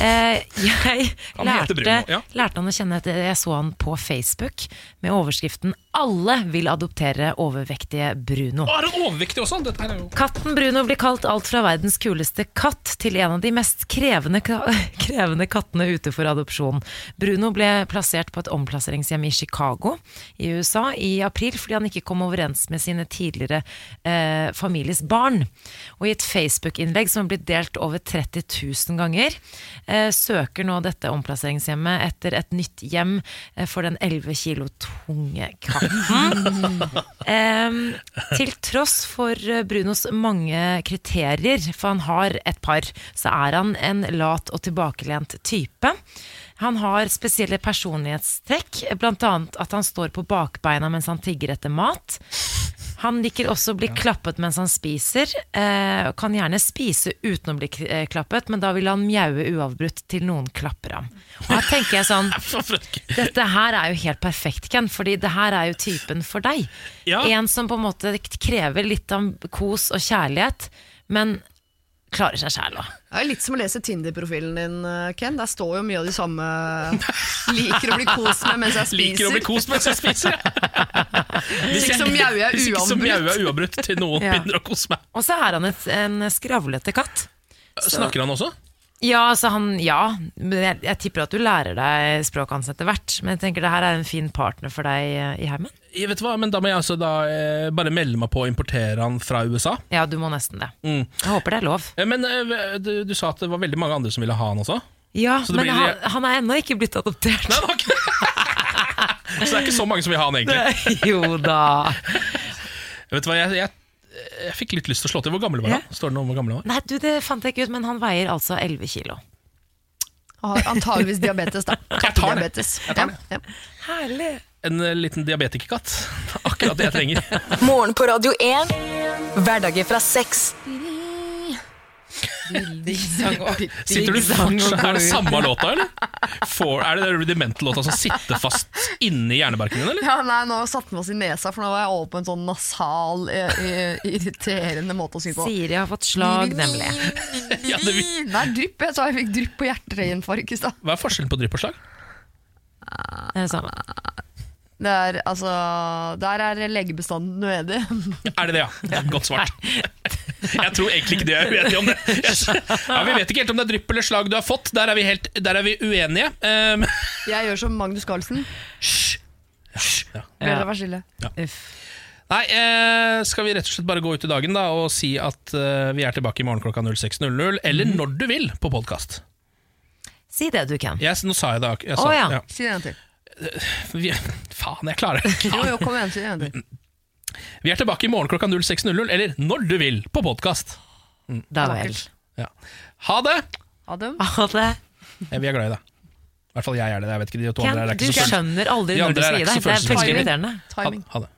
Eh, jeg lærte, ja. lærte han å kjenne etter Jeg så han på Facebook med overskriften 'Alle vil adoptere overvektige Bruno'. Å, er han overvektig også? Jo Katten Bruno blir kalt alt fra verdens kuleste katt til en av de mest krevende, krevende kattene ute for adopsjon. Bruno ble plassert på et omplasseringshjem i Chicago i USA i april fordi han ikke kom overens med sine tidligere eh, families barn. Og i et Facebook-innlegg som er blitt delt over 30 000 ganger, søker nå dette omplasseringshjemmet etter et nytt hjem eh, for den 11 kilo tunge katten. Til tross for eh, Brunos mange kriterier, for han har et par, så er han en lat og tilbakelent type. Han har spesielle personlighetstrekk, bl.a. at han står på bakbeina mens han tigger etter mat. Han liker også å bli klappet mens han spiser. Eh, kan gjerne spise uten å bli eh, klappet, men da vil han mjaue uavbrutt til noen klapper ham. Og her tenker jeg sånn Dette her er jo helt perfekt, Ken, fordi det her er jo typen for deg. En som på en måte krever litt av kos og kjærlighet, men klarer seg sjæl òg. Det er litt som å lese Tinder-profilen din, eh, Ken. Der står jo mye av de samme Liker å bli kost med mens jeg spiser. Liker å bli kost mens jeg spiser, Hvis ikke så mjauer uavbrutt. uavbrutt til noen Ja. begynner å kose meg. Og så er han et, en skravlete katt. Så- Snakker han også? Ja, altså han, ja. Men jeg, jeg tipper at du lærer deg språket hans etter hvert. Men jeg tenker det her er en fin partner for deg eh, i heimen. Jeg vet hva, men Da må jeg altså da eh, bare melde meg på å importere han fra USA. Ja, du må nesten det. Mm. Jeg håper det er lov. Eh, Men eh, du, du sa at det var veldig mange andre som ville ha han også? Ja, Så det men blir- han, han er ennå ikke blitt adoptert. Så det er ikke så mange som vil ha han, egentlig? jo da. Vet du hva, jeg, jeg, jeg fikk litt lyst til å slå til. Hvor gammel var han? Står det noe om hvor gammel han var? Nei, du, det fant jeg ikke ut, men han veier altså 11 kilo. Har antageligvis diabetes, da. Jeg tar det. Jeg tar den. Ja, ja. Herlig. En eh, liten diabetikerkatt. Akkurat det jeg trenger. Morgen på Radio 1. Hverdager fra seks. Sitter du fortsatt Er det samme låta, eller? For, er det den rudimental-låta som sitter fast inni hjernebarken din, eller? Ja, nei, Nå satte den oss i nesa, for nå var jeg over på en sånn nasal, eh, eh, irriterende måte å synge på. Siri har fått slag, nemlig. Ja, det, Nei, drypp. Jeg sa jeg fikk drypp på hjerteinfarkt i stad. hva er forskjellen på drypp og slag? Det er det samme. Det er, altså, der er legebestanden uenig. Er det det, ja? Godt svart. Jeg tror egentlig ikke de er uenige om det. Ja, vi vet ikke helt om det er drypp eller slag du har fått. Der er vi, helt, der er vi uenige. Um, Jeg gjør som Magnus Carlsen. ja. Ja. være stille. Nei, eh, skal vi rett og slett bare gå ut i dagen da og si at eh, vi er tilbake i morgen klokka 06.00, eller Mhm. når du vil, på podkast. Si det du kan. Nå sa jeg det. Jeg sa, Å, ja. Si det en gang til. Vi, faen, jeg klarer det. Jo, jo, kom igjen, si det en gang til. Vi er tilbake i morgen klokka 06.00, eller når du vil, på podkast. Da vel. Ja. Ha det! Ha det. Ha det. Eh, Vi er glad i deg. I hvert fall jeg er det. Jeg vet ikke, de to andre er du ikke så Du skjønner aldri når du sier er ikke så Det er veldig irriterende. Ha, ha det.